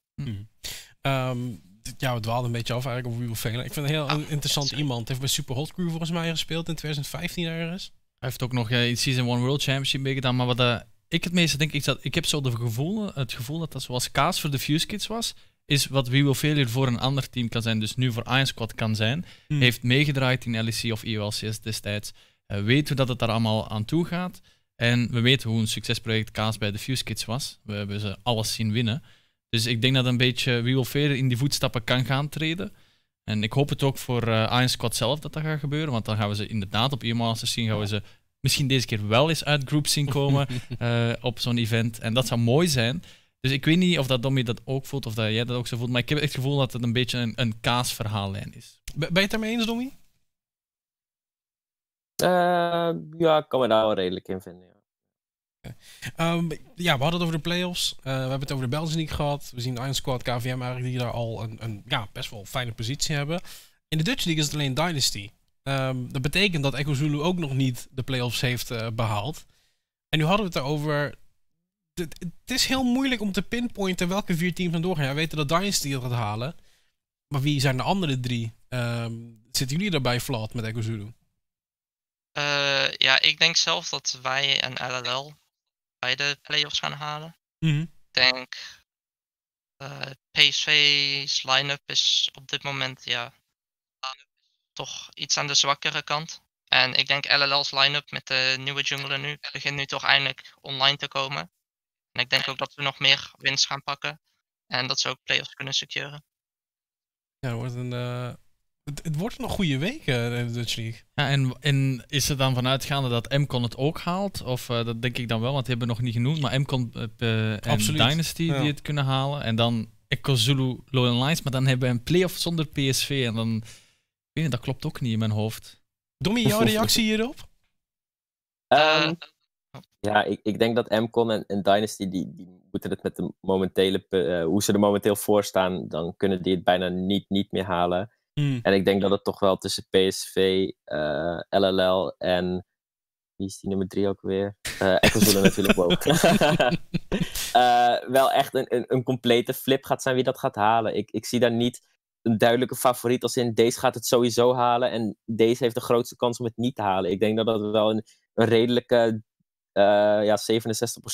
Ehm, d- ja, we dwaalden een beetje af eigenlijk over Velen. Ik vind een heel Ah, interessant iemand. Hij heeft bij Super Hot Crew volgens mij gespeeld in 2015 ergens. Hij heeft ook nog eh, in Season 1 World Championship meegedaan. Maar wat eh, ik het meeste denk, ik, dat, ik heb zo de gevoel, het gevoel dat dat zoals kaas voor de Fuse Kids was. Is wat We Will Failure voor een ander team kan zijn, dus nu voor Iron Squad kan zijn. Hmm. Heeft meegedraaid in LEC of EOLCS destijds. eh, weet hoe dat het daar allemaal aan toe gaat. En we weten hoe een succesproject Kaas bij de Fuse Kids was. We hebben ze alles zien winnen. Dus ik denk dat een beetje We Will Failure in die voetstappen kan gaan treden. En ik hoop het ook voor eh Iron Squad zelf dat dat gaat gebeuren. Want dan gaan we ze inderdaad op E-Masters zien. Gaan we ze misschien deze keer wel eens uit groups zien komen <laughs> eh, op zo'n event. En dat zou mooi zijn. Dus ik weet niet of dat Domi dat ook voelt of dat jij dat ook zo voelt. Maar ik heb echt het gevoel dat het een beetje een, een kaasverhaallijn is. Ben je het daarmee eens, Domi? Eh, ja, ik kan me daar wel redelijk in vinden. Ja. Ehm, ja, we hadden het over de playoffs. Eh, we hebben het over de Belgian League gehad. We zien Iron Squad, KVM eigenlijk die daar al een, een ja, best wel fijne positie hebben. In de Dutch League is het alleen Dynasty. Ehm, dat betekent dat Echo Zulu ook nog niet de playoffs heeft eh, behaald. En nu hadden we het erover. Het, is heel moeilijk om te pinpointen welke vier teams dan doorgaan. Ja, we weten dat Dynasty het gaat halen. Maar wie zijn de andere drie? Ehm, zitten jullie daarbij flat met Echo Zulu? Eh, ja, ik denk zelf dat wij en LLL beide playoffs gaan halen. Ik denk eh PSV's line-up is op dit moment ja, toch iets aan de zwakkere kant. En ik denk LLL's line-up met de nieuwe jungler nu begint nu toch eindelijk online te komen. En ik denk ook dat we nog meer winst gaan pakken. En dat ze ook playoffs kunnen securen. Ja, het wordt een, eh, het, het wordt nog goede week eh, in de Dutch League. Ja, en, en is er dan vanuitgaande dat Mcon het ook haalt? Of eh, dat denk ik dan wel, want die hebben we nog niet genoemd. Maar Mcon eh, en Absoluut, Dynasty ja. die het kunnen halen. En dan Echo Zulu, Loyal Lines. Maar dan hebben we een playoff zonder PSV. En dan, ik weet niet, dat klopt ook niet in mijn hoofd. Domi, jouw reactie hierop? Ehm, Eh, ja, ik, ik denk dat Mcon en, en Dynasty, die, die moeten het met de momentele, hoe ze er momenteel voor staan, dan kunnen die het bijna niet, niet meer halen. En ik denk dat het toch wel tussen PSV, eh, LLL en. Wie is die nummer drie ook weer? Eh Echo <laughs> natuurlijk ook. <laughs> Eh, wel echt een, een, een complete flip gaat zijn wie dat gaat halen. Ik, ik zie daar niet een duidelijke favoriet als in deze gaat het sowieso halen en deze heeft de grootste kans om het niet te halen. Ik denk dat dat wel een, een redelijke eh, ja,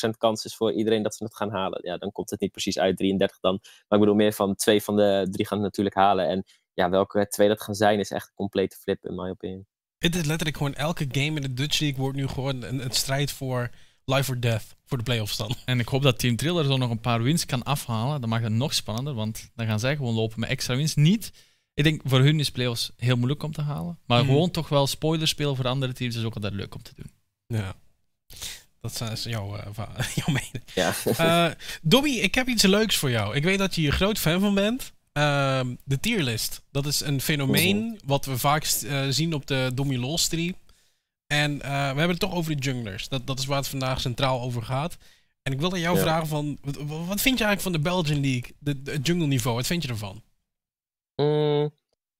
67% kans is voor iedereen dat ze het gaan halen. Ja, dan komt het niet precies uit 33 dan. Maar ik bedoel meer van twee van de drie gaan het natuurlijk halen. En ja, welke twee dat gaan zijn is echt een complete flip in mijn opinie. Het is letterlijk gewoon elke game in de Dutch League wordt nu gewoon een, een strijd voor life or death voor de playoffs dan. En ik hoop dat Team Triller zo nog een paar wins kan afhalen. Dan maakt het nog spannender, want dan gaan zij gewoon lopen met extra wins. Niet, ik denk voor hun is playoffs heel moeilijk om te halen. Maar Mhm. gewoon toch wel spoilers spelen voor andere teams is ook altijd leuk om te doen. Ja. Dat is jouw, eh, va- <laughs> jouw mening. Ja. Eh Dobby, ik heb iets leuks voor jou. Ik weet dat je hier groot fan van bent. Ehm, de tierlist. Dat is een fenomeen wat we vaak eh, zien op de Dommy Lol stream. En eh, we hebben het toch over de junglers. Dat, dat is waar het vandaag centraal over gaat. En ik wilde jou Ja. vragen van... Wat, wat vind je eigenlijk van de Belgian League? De, de jungle niveau, wat vind je ervan? Mm,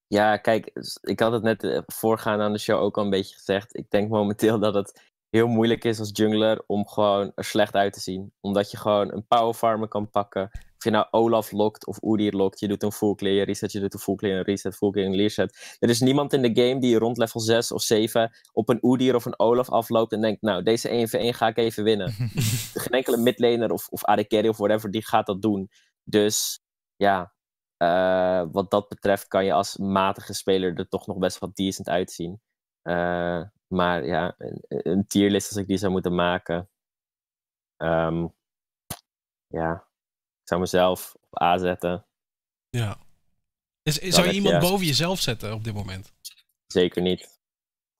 ja, kijk, ik had het net eh, voorgaande aan de show ook al een beetje gezegd. Ik denk momenteel dat het heel moeilijk is als jungler om gewoon er slecht uit te zien. Omdat je gewoon een power farmer kan pakken of je nou Olaf lokt of Udyr lokt, je doet een full clear reset, je doet een full clear een reset, full clear een reset. Er is niemand in de game die rond level 6 of 7 op een Udyr of een Olaf afloopt en denkt, nou, deze 1v1 ga ik even winnen. <laughs> Geen enkele midlaner of, of AD carry of whatever, die gaat dat doen. Dus ja, uh, wat dat betreft kan je als matige speler er toch nog best wat decent uitzien. Uh, maar ja, een, een, tierlist als ik die zou moeten maken. Um, ja, zou mezelf op A zetten. Ja. Is, zou je iemand boven jezelf zetten op dit moment? Zeker niet.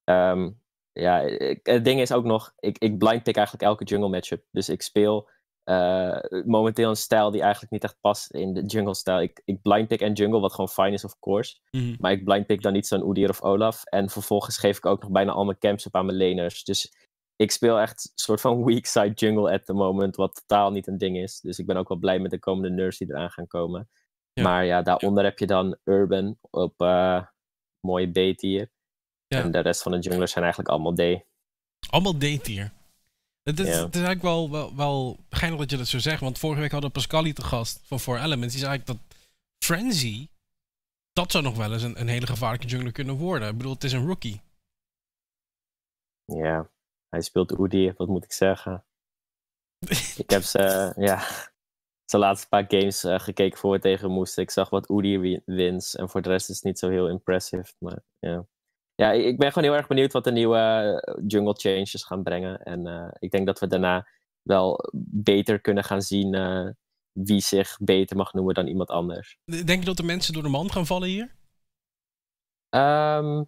Um, ja, ik, het ding is ook nog, ik, ik blind pick eigenlijk elke jungle matchup. Dus ik speel uh, momenteel een stijl die eigenlijk niet echt past in de jungle-stijl. Ik, ik blind pick en jungle, wat gewoon fine is, of course. Mhm. Maar ik blind pick dan niet zo'n Udyr of Olaf. En vervolgens geef ik ook nog bijna al mijn camps op aan mijn laners. Dus ik speel echt een soort van <laughs> weak side jungle at the moment, wat totaal niet een ding is. Dus ik ben ook wel blij met de komende nerfs die eraan gaan komen. Ja. Maar ja, daaronder heb je dan Urban op uh, mooie B-tier. Ja. En de rest van de junglers zijn eigenlijk allemaal D. Allemaal D-tier. Het is, eigenlijk wel, wel, wel geinig dat je dat zo zegt. Want vorige week hadden we Pascali te gast van Four Elements. Die zei eigenlijk dat Frenzy, dat zou nog wel eens een, een hele gevaarlijke jungler kunnen worden. Ik bedoel, het is een rookie. Ja, hij speelt Oedi, wat moet ik zeggen? ik heb ze, <laughs> ja, zijn laatste paar games eh, gekeken voor we tegen hem moesten. Ik zag wat Oedi wi- wins en voor de rest is het niet zo heel impressive. Maar ja, ja ik ben gewoon heel erg benieuwd wat de nieuwe eh, jungle changes gaan brengen. En eh, ik denk dat we daarna wel beter kunnen gaan zien wie zich beter mag noemen dan iemand anders. Denk je dat de mensen door de mand gaan vallen hier? Ehm,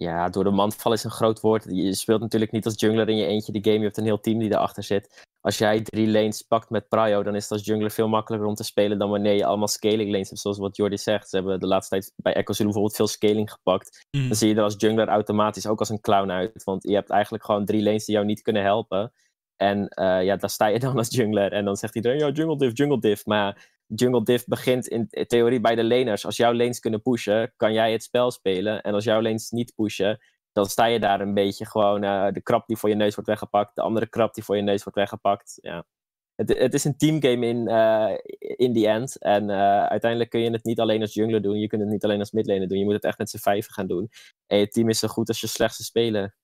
ja, door de mand vallen is een groot woord. Je speelt natuurlijk niet als jungler in je eentje de game. Je hebt een heel team die erachter zit. Als jij drie lanes pakt met Prio, dan is het als jungler veel makkelijker om te spelen dan wanneer je allemaal scaling lanes hebt. Zoals wat Jordi zegt. Ze hebben de laatste tijd bij Echo Zulu bijvoorbeeld veel scaling gepakt. Mhm. Dan zie je er als jungler automatisch ook als een clown uit. Want je hebt eigenlijk gewoon drie lanes die jou niet kunnen helpen. En eh, ja, daar sta je dan als jungler. En dan zegt iedereen, ja, jungle diff, jungle diff. Maar jungle diff begint in theorie bij de laners. Als jouw lanes kunnen pushen, kan jij het spel spelen. En als jouw lanes niet pushen, dan sta je daar een beetje gewoon eh, de krap die voor je neus wordt weggepakt. De andere krap die voor je neus wordt weggepakt. Ja. Het, het is een teamgame in, eh, in the end. En eh, uiteindelijk kun je het niet alleen als jungler doen. Je kunt het niet alleen als midlaner doen. Je moet het echt met z'n vijven gaan doen. En je team is zo goed als je slechtste speler.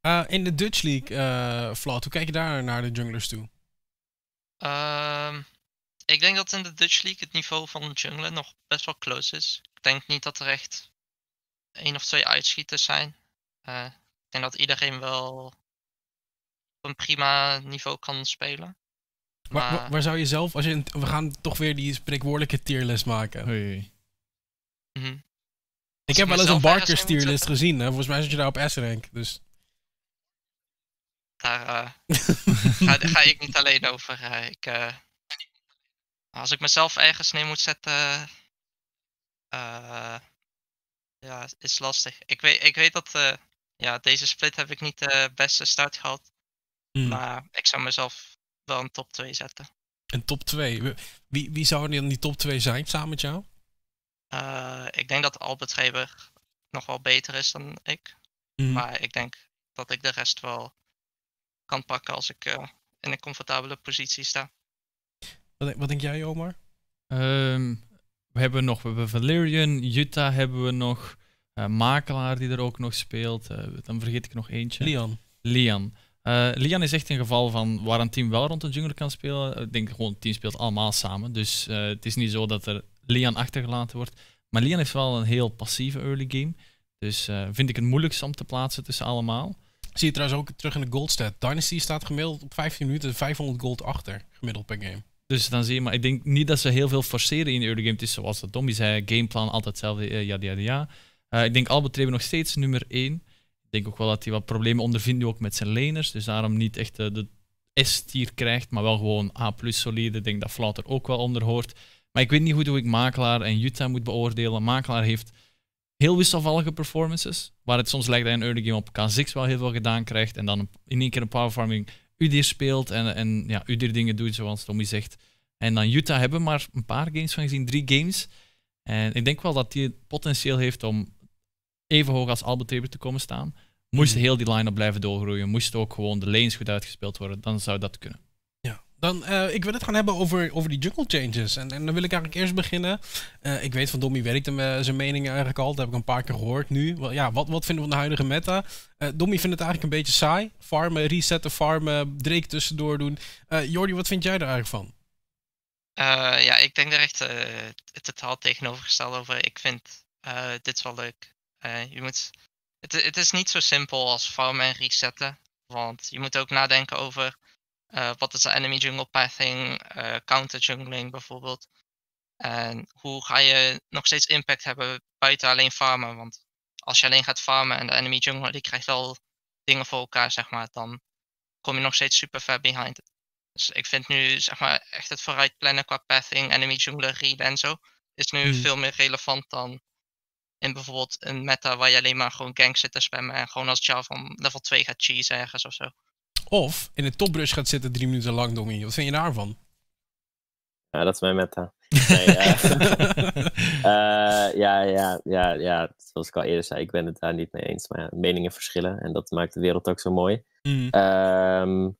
Eh, in de Dutch League, eh Vlad, hoe kijk je daar naar de junglers toe? Ehm, ik denk dat in de Dutch League het niveau van jungler nog best wel close is. Ik denk niet dat er echt één of twee uitschieters zijn. Eh, ik denk dat iedereen wel op een prima niveau kan spelen. Waar, Maar waar, waar zou je zelf, als je, een- we gaan toch weer die spreekwoordelijke tierlist maken. Hoi. mhm. Ik ik heb wel eens een Barker's tierlist gezien. Hè? Volgens mij zit je daar op S-rank. Dus daar eh, <laughs> ga, ga ik niet alleen over. eh, ik, eh, als ik mezelf ergens neer moet zetten, eh, ja, is lastig. Ik weet, ik weet dat eh, ja, deze split heb ik niet de beste start gehad. hmm, Maar ik zou mezelf wel een top 2 zetten. een top 2. Wie, wie zou er dan die top 2 zijn samen met jou? Eh, ik denk dat Albert Reber nog wel beter is dan ik. Hmm. Maar ik denk dat ik de rest wel kan pakken als ik in een comfortabele positie sta. Wat, denk- wat denk jij, Omar? Ehm, we hebben nog, we hebben Valerian, Utah hebben we nog, eh, Makelaar die er ook nog speelt. Eh, dan vergeet ik nog eentje. Lian. Lian. Eh, Lian is echt een geval van waar een team wel rond de jungle kan spelen. Ik denk gewoon, het team speelt allemaal samen. Dus het is niet zo dat er Lian achtergelaten wordt. Maar Lian heeft wel een heel passieve early game. Dus vind ik het moeilijkst om te plaatsen tussen allemaal. Zie je trouwens ook terug in de goldstat. Dynasty staat gemiddeld op 15 minuten 500 gold achter. Gemiddeld per game. Dus dan zie je, maar ik denk niet dat ze heel veel forceren in de early game. Het is zoals dat Dommy zei, gameplan altijd hetzelfde, eh, ja, ja, ja. Eh, ik denk Albert Reber nog steeds nummer 1. Ik denk ook wel dat hij wat problemen ondervindt ook met zijn laners. Dus daarom niet echt eh, de S-tier krijgt, maar wel gewoon A plus solide. Ik denk dat Flouter ook wel onder hoort. Maar ik weet niet goed hoe ik Makelaar en Utah moet beoordelen. Makelaar heeft heel wisselvallige performances. Waar het soms lijkt dat hij een early game op K6 wel heel veel gedaan krijgt. En dan in één keer een power farming Udir speelt. En, en ja, Udir dingen doet zoals Tommy zegt. En dan Utah hebben we maar een paar games van gezien, drie games. En ik denk wel dat die het potentieel heeft om even hoog als Albert te komen staan. Moest Mhm. heel die line-up blijven doorgroeien, moest ook gewoon de lanes goed uitgespeeld worden, dan zou dat kunnen. Dan, uh, ik wil het gaan hebben over, over die jungle changes. En, en dan wil ik eigenlijk eerst beginnen. Uh, ik weet van Dommy werkt hem zijn mening eigenlijk al. Dat heb ik een paar keer gehoord nu. Well, ja, wat, wat vinden we van de huidige meta? Uh, Dommy vindt het eigenlijk een beetje saai. Farmen, resetten, farmen, Drake tussendoor doen. Jordi, wat vind jij er eigenlijk van? ja, ik denk er echt het totaal tegenovergesteld over. Ik vind dit wel leuk. je moet, het, het is niet zo simpel als farmen en resetten. Want je moet ook nadenken over uh, wat is de enemy jungle pathing, uh, counter jungling bijvoorbeeld. En hoe ga je nog steeds impact hebben buiten alleen farmen? Want als je alleen gaat farmen en de enemy jungle die krijgt wel dingen voor elkaar, zeg maar, dan kom je nog steeds super ver behind. Dus ik vind nu zeg maar echt het vooruit plannen qua pathing, enemy jungler, read en zo, is nu hmm. veel meer relevant dan in bijvoorbeeld een meta waar je alleen maar gewoon gank zit te spammen en gewoon als Java van level 2 gaat cheese ergens of zo. Of in een topbrush gaat zitten drie minuten lang, Dommy. Wat vind je daarvan? Ja, dat is mijn meta. <laughs> Nee, uh, uh, ja, ja, ja, ja, zoals ik al eerder zei, ik ben het daar niet mee eens. Maar ja, meningen verschillen en dat maakt de wereld ook zo mooi. Mm. Um,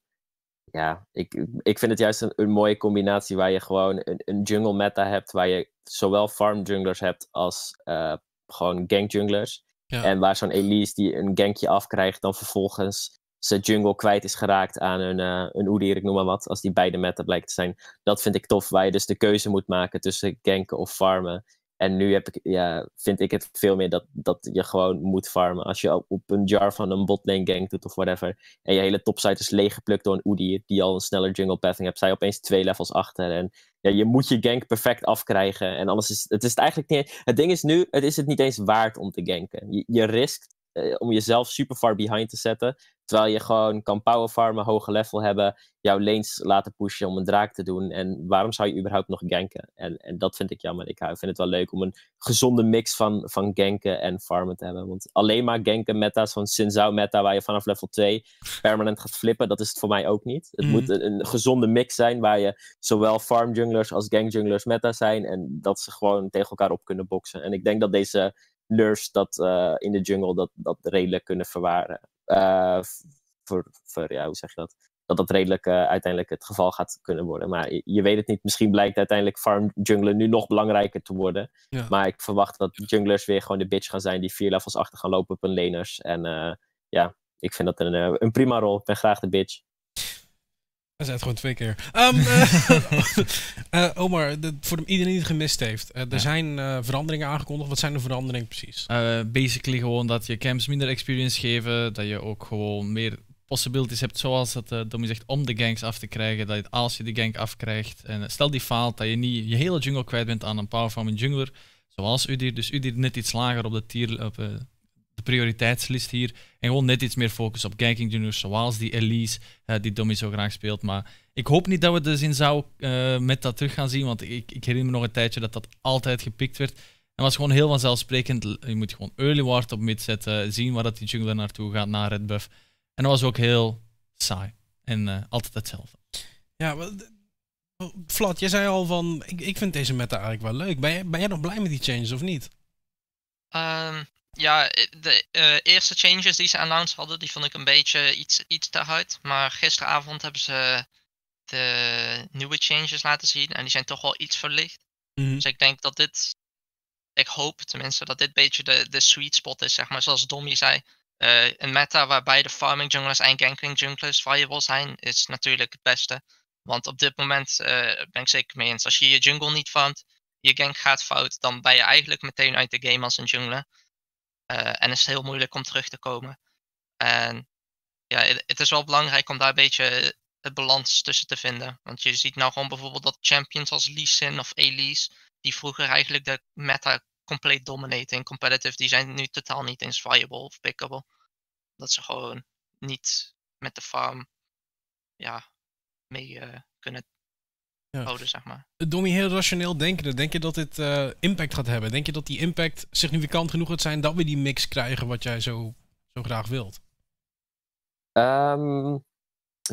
ja, ik, ik vind het juist een, een, mooie combinatie waar je gewoon een, een jungle meta hebt, waar je zowel farm junglers hebt als uh, gewoon gank junglers. Ja. En waar zo'n Elise die een gankje afkrijgt, dan vervolgens zijn jungle kwijt is geraakt aan een, uh, een ik noem maar wat, als die beide meta blijkt te zijn. Dat vind ik tof, waar je dus de keuze moet maken tussen ganken of farmen. En nu heb ik, ja, vind ik het veel meer dat, dat je gewoon moet farmen. Als je op een jar van een botlane gank doet of whatever. En je hele topsite is leeggeplukt door een Oedier die al een sneller jungle pathing hebt. Zij opeens twee levels achter. En ja, je moet je gank perfect afkrijgen. En anders is het is eigenlijk niet. Het ding is nu, het is het niet eens waard om te ganken. Je, je riskt uh, om jezelf super far behind te zetten. Terwijl je gewoon kan power farmen, hoge level hebben, jouw lanes laten pushen om een draak te doen. En waarom zou je überhaupt nog ganken? En, en dat vind ik jammer. Ik vind het wel leuk om een gezonde mix van, van ganken en farmen te hebben. Want alleen maar ganken meta's van Sinzao meta, waar je vanaf level 2 permanent gaat flippen, dat is het voor mij ook niet. Het mm. moet een, een, gezonde mix zijn waar je zowel farm junglers als gang junglers meta zijn. En dat ze gewoon tegen elkaar op kunnen boksen. En ik denk dat deze nerfs dat uh, in de jungle dat, dat redelijk kunnen verwaren. Uh, voor, voor, ja, hoe zeg je dat? Dat dat redelijk uh, uiteindelijk het geval gaat kunnen worden. Maar je, je, weet het niet. Misschien blijkt uiteindelijk farm jungler nu nog belangrijker te worden. Ja. Maar ik verwacht dat junglers weer gewoon de bitch gaan zijn die vier levels achter gaan lopen op hun laners. En ja, ik vind dat een, een prima rol. Ik ben graag de bitch. Hij zei het gewoon twee keer. Um, uh, <laughs> Omar, de, voor iedereen die het gemist heeft. Uh, er zijn veranderingen aangekondigd. Wat zijn de veranderingen precies? basically gewoon dat je camps minder experience geven. Dat je ook gewoon meer possibilities hebt, zoals dat uh, Domi zegt, om de ganks af te krijgen. Dat je, als je de gank afkrijgt, en stel die faalt, dat je niet je hele jungle kwijt bent aan een power farming jungler. Zoals Udir. Dus Udir net iets lager op de tier, op, de prioriteitslist hier. En gewoon net iets meer focus op ganking juniors, zoals die Elise, uh, die Dommy zo graag speelt. Maar ik hoop niet dat we de zin zou uh, met dat terug gaan zien, want ik, ik herinner me nog een tijdje dat dat altijd gepikt werd. En was gewoon heel vanzelfsprekend. Je moet gewoon early ward op mid zetten, zien waar dat die jungler naartoe gaat, naar red buff. En dat was ook heel saai. En uh, altijd hetzelfde. Ja, Flat, jij zei al van, ik, ik vind deze meta eigenlijk wel leuk. Ben jij, ben jij nog blij met die changes of niet? Um, ja, eh, de uh, eerste changes die ze announced hadden, die vond ik een beetje iets, iets te hard. Maar gisteravond hebben ze de nieuwe changes laten zien en die zijn toch wel iets verlicht. Mm Dus ik denk dat dit, ik hoop tenminste, dat dit een beetje de, de sweet spot is, zeg maar. Zoals Dommy zei, uh, een meta waarbij de farming junglers en ganking junglers viable zijn, is natuurlijk het beste. Want op dit moment uh, ben ik zeker mee eens. Als je je jungle niet farmt, je gank gaat fout, dan ben je eigenlijk meteen uit de game als een jungler. Uh, en is heel moeilijk om terug te komen. En ja, het is wel belangrijk om daar een beetje het balans tussen te vinden. Want je ziet nou gewoon bijvoorbeeld dat champions als Lee Sin of Elise, die vroeger eigenlijk de meta compleet dominaten in competitive, die zijn nu totaal niet eens viable of pickable. Dat ze gewoon niet met de farm ja, mee uh, kunnen ja. houden, zeg maar. Domi, heel rationeel denken. Denk je dat dit uh, impact gaat hebben? Denk je dat die impact significant genoeg gaat zijn dat we die mix krijgen wat jij zo, zo graag wilt? Um,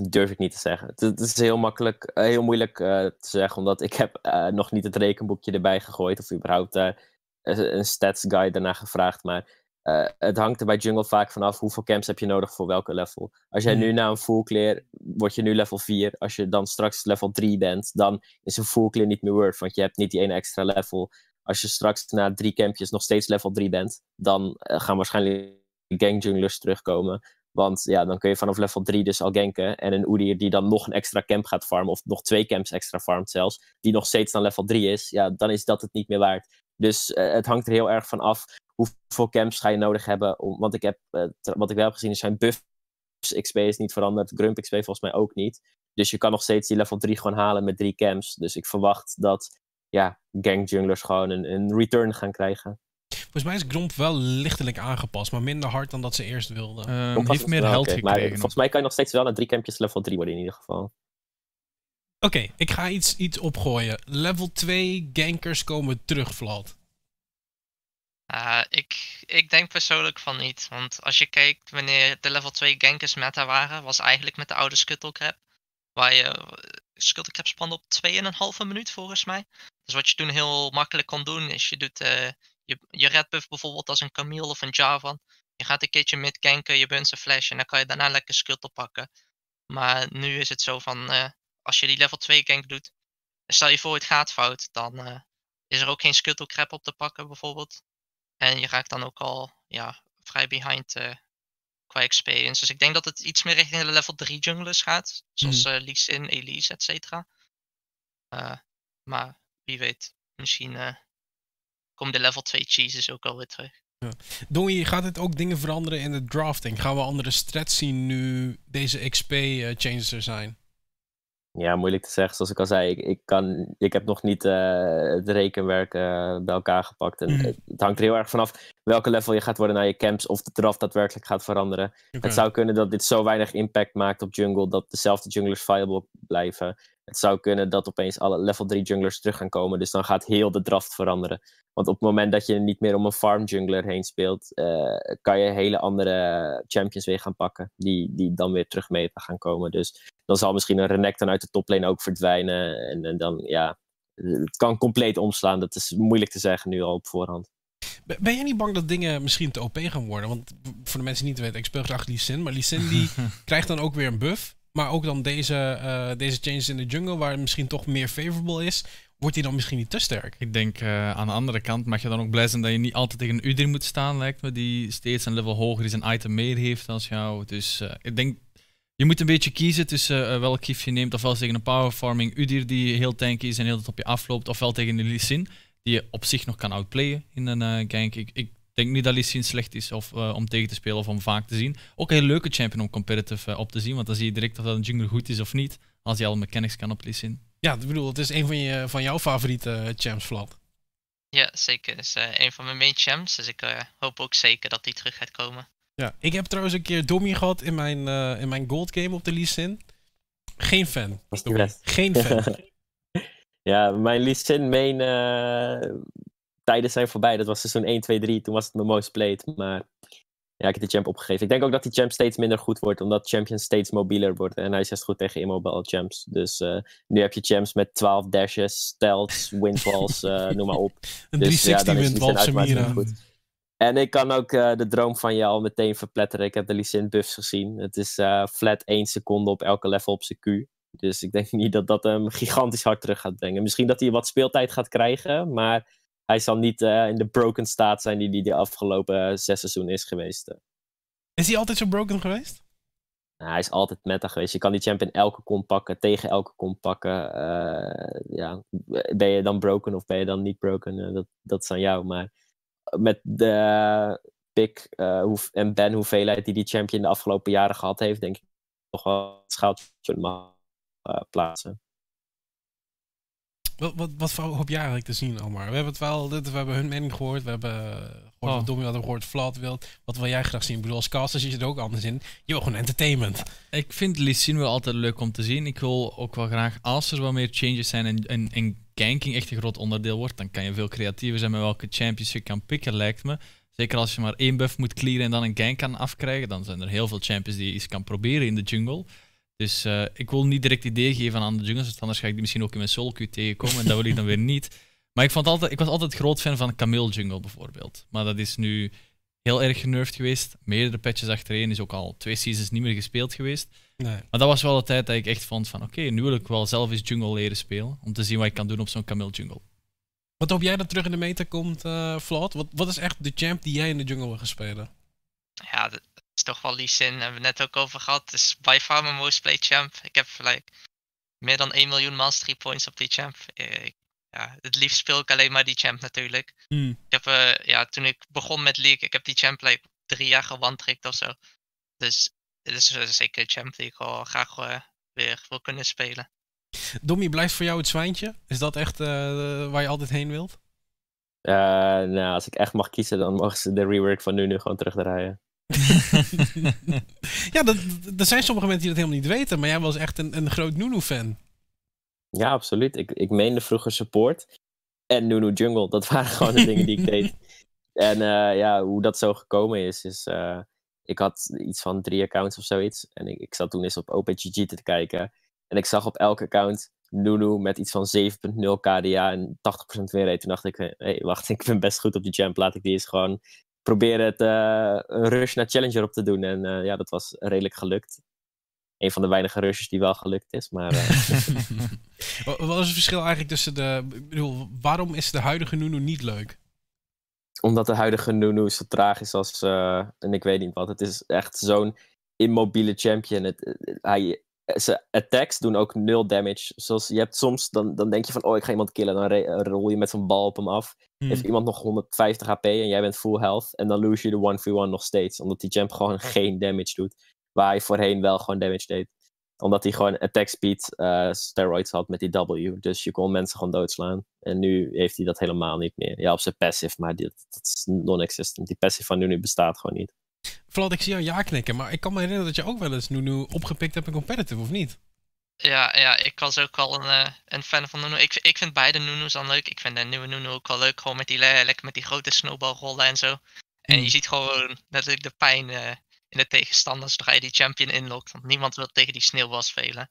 durf ik niet te zeggen. Het, het is heel makkelijk, uh, heel moeilijk uh, te zeggen, omdat ik heb nog niet het rekenboekje erbij gegooid of überhaupt een stats guide daarna gevraagd. Maar eh, het hangt er bij jungle vaak vanaf hoeveel camps heb je nodig voor welke level. Als jij nu na een full clear, word je nu level 4. Als je dan straks level 3 bent, dan is een full clear niet meer worth, want je hebt niet die ene extra level. Als je straks na drie campjes nog steeds level 3 bent, dan eh, gaan waarschijnlijk gang junglers terugkomen. Want ja, dan kun je vanaf level 3 dus al ganken. En een Udyr die dan nog een extra camp gaat farmen, of nog twee camps extra farmt zelfs, die nog steeds dan level 3 is, ja, dan is dat het niet meer waard. Dus eh, het hangt er heel erg van af hoeveel camps ga je nodig hebben. Om, want ik heb, eh, wat ik wel heb gezien is zijn buffs XP is niet veranderd, Grump XP volgens mij ook niet. Dus je kan nog steeds die level 3 gewoon halen met drie camps. Dus ik verwacht dat ja, gang junglers gewoon een, een return gaan krijgen. Volgens mij is Gromp wel lichtelijk aangepast, maar minder hard dan dat ze eerst wilden. Ehm, heeft meer wel held oké, Maar gekregen. volgens mij kan je nog steeds wel naar drie campjes level 3 worden in ieder geval. Oké, ik ga iets, iets opgooien. Level 2 gankers komen terug, Vlad. Uh, ik, ik denk persoonlijk van niet. Want als je kijkt wanneer de level 2 gankers meta waren, was eigenlijk met de oude Scuttlecrab. Waar je uh, Scuttlecrab spande op 2,5 minuut volgens mij. Dus wat je toen heel makkelijk kon doen, is je doet uh, je, je bijvoorbeeld als een Camille of een Javan. Je gaat een keertje mid ganken, je bent een flash en dan kan je daarna lekker Scuttle pakken. Maar nu is het zo van, uh, als je die level 2 gank doet, stel je voor het gaat fout, dan is er ook geen Scuttlecrab op te pakken bijvoorbeeld. En je raakt dan ook al ja, vrij behind uh, qua experience. Dus ik denk dat het iets meer richting de level 3 junglers gaat. Zoals uh, Lee Sin, Elise, et cetera. Uh, maar wie weet, misschien komen de level 2 cheeses ook alweer terug. Ja. Donnie, gaat dit ook dingen veranderen in de drafting? Gaan we andere strats zien nu deze XP-changes er zijn? Ja, moeilijk te zeggen. Zoals ik al zei, ik, ik, kan, ik heb nog niet uh, het rekenwerk uh, bij elkaar gepakt. En mm. het, het, hangt er heel erg vanaf welke level je gaat worden naar je camps of de draft daadwerkelijk gaat veranderen. Okay. Het zou kunnen dat dit zo weinig impact maakt op jungle dat dezelfde junglers viable blijven. Het zou kunnen dat opeens alle level 3 junglers terug gaan komen. Dus dan gaat heel de draft veranderen. Want op het moment dat je niet meer om een farm jungler heen speelt, uh, kan je hele andere champions weer gaan pakken. Die, die dan weer terug mee gaan komen. Dus dan zal misschien een Renekton uit de toplane ook verdwijnen. En, en, dan, ja, het kan compleet omslaan. Dat is moeilijk te zeggen nu al op voorhand. Ben jij niet bang dat dingen misschien te OP gaan worden? Want voor de mensen die niet weten, ik speel graag Lee Sin. Maar Lee Sin die <laughs> krijgt dan ook weer een buff. Maar ook dan deze, uh, deze changes in de jungle, waar het misschien toch meer favorable is. Wordt hij dan misschien niet te sterk? Ik denk uh, aan de andere kant mag je dan ook blij zijn dat je niet altijd tegen een Udyr moet staan, lijkt me. Die steeds een level hoger is, een item meer heeft dan jou. Dus uh, ik denk, je moet een beetje kiezen tussen welk gif je neemt. Ofwel tegen een power farming Udyr die heel tanky is en heel tijd op je afloopt. Ofwel tegen een Lee Sin, die je op zich nog kan outplayen in een gank. Ik, ik denk niet dat Lee Sin slecht is of, uh, om tegen te spelen of om vaak te zien. Ook een heel leuke champion om competitive uh, op te zien, want dan zie je direct of dat een jungler goed is of niet. Als hij al mechanics kan op Lee Sin. Ja, ik bedoel, het is een van, je, van jouw favoriete champs, Vlad. Ja, zeker. Het is uh, een van mijn main champs, dus ik uh, hoop ook zeker dat die terug gaat komen. Ja, ik heb trouwens een keer Domi gehad in mijn, uh, in mijn gold game op de Lee Sin. Geen fan. Was. Geen fan. <laughs> ja, mijn Lee Sin main uh, tijden zijn voorbij. Dat was seizoen 1, 2, 3. Toen was het mijn most played. Maar ja, ik heb de champ opgegeven. Ik denk ook dat die champ steeds minder goed wordt, omdat champion steeds mobieler wordt. En hij is juist goed tegen immobile champs. Dus uh, nu heb je champs met 12 dashes, stealths, windwalls, uh, <laughs> noem maar op. Een dus, 360 ja, windwall Samira. Goed. En ik kan ook uh, de droom van je al meteen verpletteren. Ik heb de Licin buffs gezien. Het is flat 1 seconde op elke level op zijn Q. Dus ik denk <laughs> niet dat dat hem gigantisch hard terug gaat brengen. Misschien dat hij wat speeltijd gaat krijgen, maar hij zal niet uh, in de broken staat zijn die hij de afgelopen uh, zes seizoenen is geweest. Is hij altijd zo broken geweest? Nou, hij is altijd meta geweest. Je kan die champ in elke kom pakken, tegen elke kom pakken. Uh, ja, ben je dan broken of ben je dan niet broken? dat, dat is aan jou. Maar met de pick en ban hoeveelheid die die champion de afgelopen jaren gehad heeft, denk ik toch wel het schaaltje mag plaatsen. Wat, wat, wat hoop jij eigenlijk te zien, Omar? We hebben het wel, we hebben hun mening gehoord. We hebben gehoord oh. wat Domino hadden gehoord, Vlad wilt. Wat wil jij graag zien? Ik bedoel, als caster zie je het ook anders in. Je wil gewoon entertainment. Ik vind Lee Sin wel altijd leuk om te zien. Ik wil ook wel graag, als er wat meer changes zijn en, en, en ganking echt een groot onderdeel wordt, dan kan je veel creatiever zijn met welke champions je kan pikken, lijkt me. Zeker als je maar één buff moet clearen en dan een gank kan afkrijgen, dan zijn er heel veel champions die je eens kan proberen in de jungle. Dus uh, ik wil niet direct idee geven aan de jungles, want anders ga ik die misschien ook in mijn solo queue tegenkomen en dat wil ik dan weer <laughs> niet. Maar ik, vond altijd, ik was altijd groot fan van Camille Jungle bijvoorbeeld. Maar dat is nu heel erg genervd geweest. Meerdere patches achtereen is ook al twee seasons niet meer gespeeld geweest. Nee. Maar dat was wel de tijd dat ik echt vond van oké, nu wil ik wel zelf eens jungle leren spelen. Om te zien wat ik kan doen op zo'n kameel jungle. Wat hoop jij dat terug in de meta komt, uh, Vlad? Wat, wat is echt de champ die jij in de jungle wil gaan spelen? Ja, is toch wel Lee Sin. Hebben we het net ook over gehad. Het is by far mijn most played champ. Ik heb like, meer dan 1 miljoen mastery points op die champ. Ik, ja, het liefst speel ik alleen maar die champ natuurlijk. Hmm. Ik heb, uh, ja, toen ik begon met League, ik heb die champ like, drie jaar gewandrikt of zo. Dus dit is uh, zeker een champ die ik wel graag uh, weer wil kunnen spelen. Dommy, blijft voor jou het zwijntje? Is dat echt waar je altijd heen wilt? nou, als ik echt mag kiezen, dan mogen ze de rework van nu nu gewoon terugdraaien. <laughs> ja, dat, er zijn sommige mensen die dat helemaal niet weten, maar jij was echt een, een groot Nunu-fan. Ja, absoluut. Ik, ik meende vroeger support en Nunu Jungle. Dat waren gewoon de dingen die ik deed. <laughs> En uh, ja, hoe dat zo gekomen is, is... Uh, ik had iets van drie accounts of zoiets. En ik, ik zat toen eens op OpenGG te kijken. En ik zag op elk account Nunu met iets van 7.0 KDA en 80% winrate. Toen dacht ik, hé, hey, wacht, ik ben best goed op die champ. Laat ik die eens gewoon proberen het, uh, een rush naar Challenger op te doen. En uh, ja, dat was redelijk gelukt. Een van de weinige rushes die wel gelukt is. Maar, <laughs> uh... Wat is het verschil eigenlijk tussen de. Ik bedoel, waarom is de huidige Nunu niet leuk? Omdat de huidige Nunu zo traag is als. en ik weet niet wat. Het is echt zo'n immobiele champion. Het, hij, zijn attacks doen ook nul damage. Zoals je hebt soms, dan, dan denk je van, oh, ik ga iemand killen. Dan rol je met zo'n bal op hem af. Hmm. Heeft iemand nog 150 HP en jij bent full health. En dan lose je de 1v1 nog steeds. Omdat die champ gewoon geen damage doet. Waar hij voorheen wel gewoon damage deed. Omdat hij gewoon attack speed uh, steroids had met die W. Dus je kon mensen gewoon doodslaan. En nu heeft hij dat helemaal niet meer. Ja, op zijn passive, maar die, dat is non-existent. Die passive van nu, nu bestaat gewoon niet. Vlad, ik zie jou ja knikken, maar ik kan me herinneren dat je ook wel eens Nunu opgepikt hebt in competitive, of niet? Ja, ja ik was ook wel een, uh, een fan van Nunu. Ik, ik vind beide Nunu's dan leuk. Ik vind de nieuwe Nunu ook wel leuk, gewoon met die, lekker met die grote snowballrollen en zo. En Hmm. je ziet gewoon natuurlijk de pijn uh, in de tegenstanders zodra je die champion inlokt. Want niemand wil tegen die sneeuwbal spelen.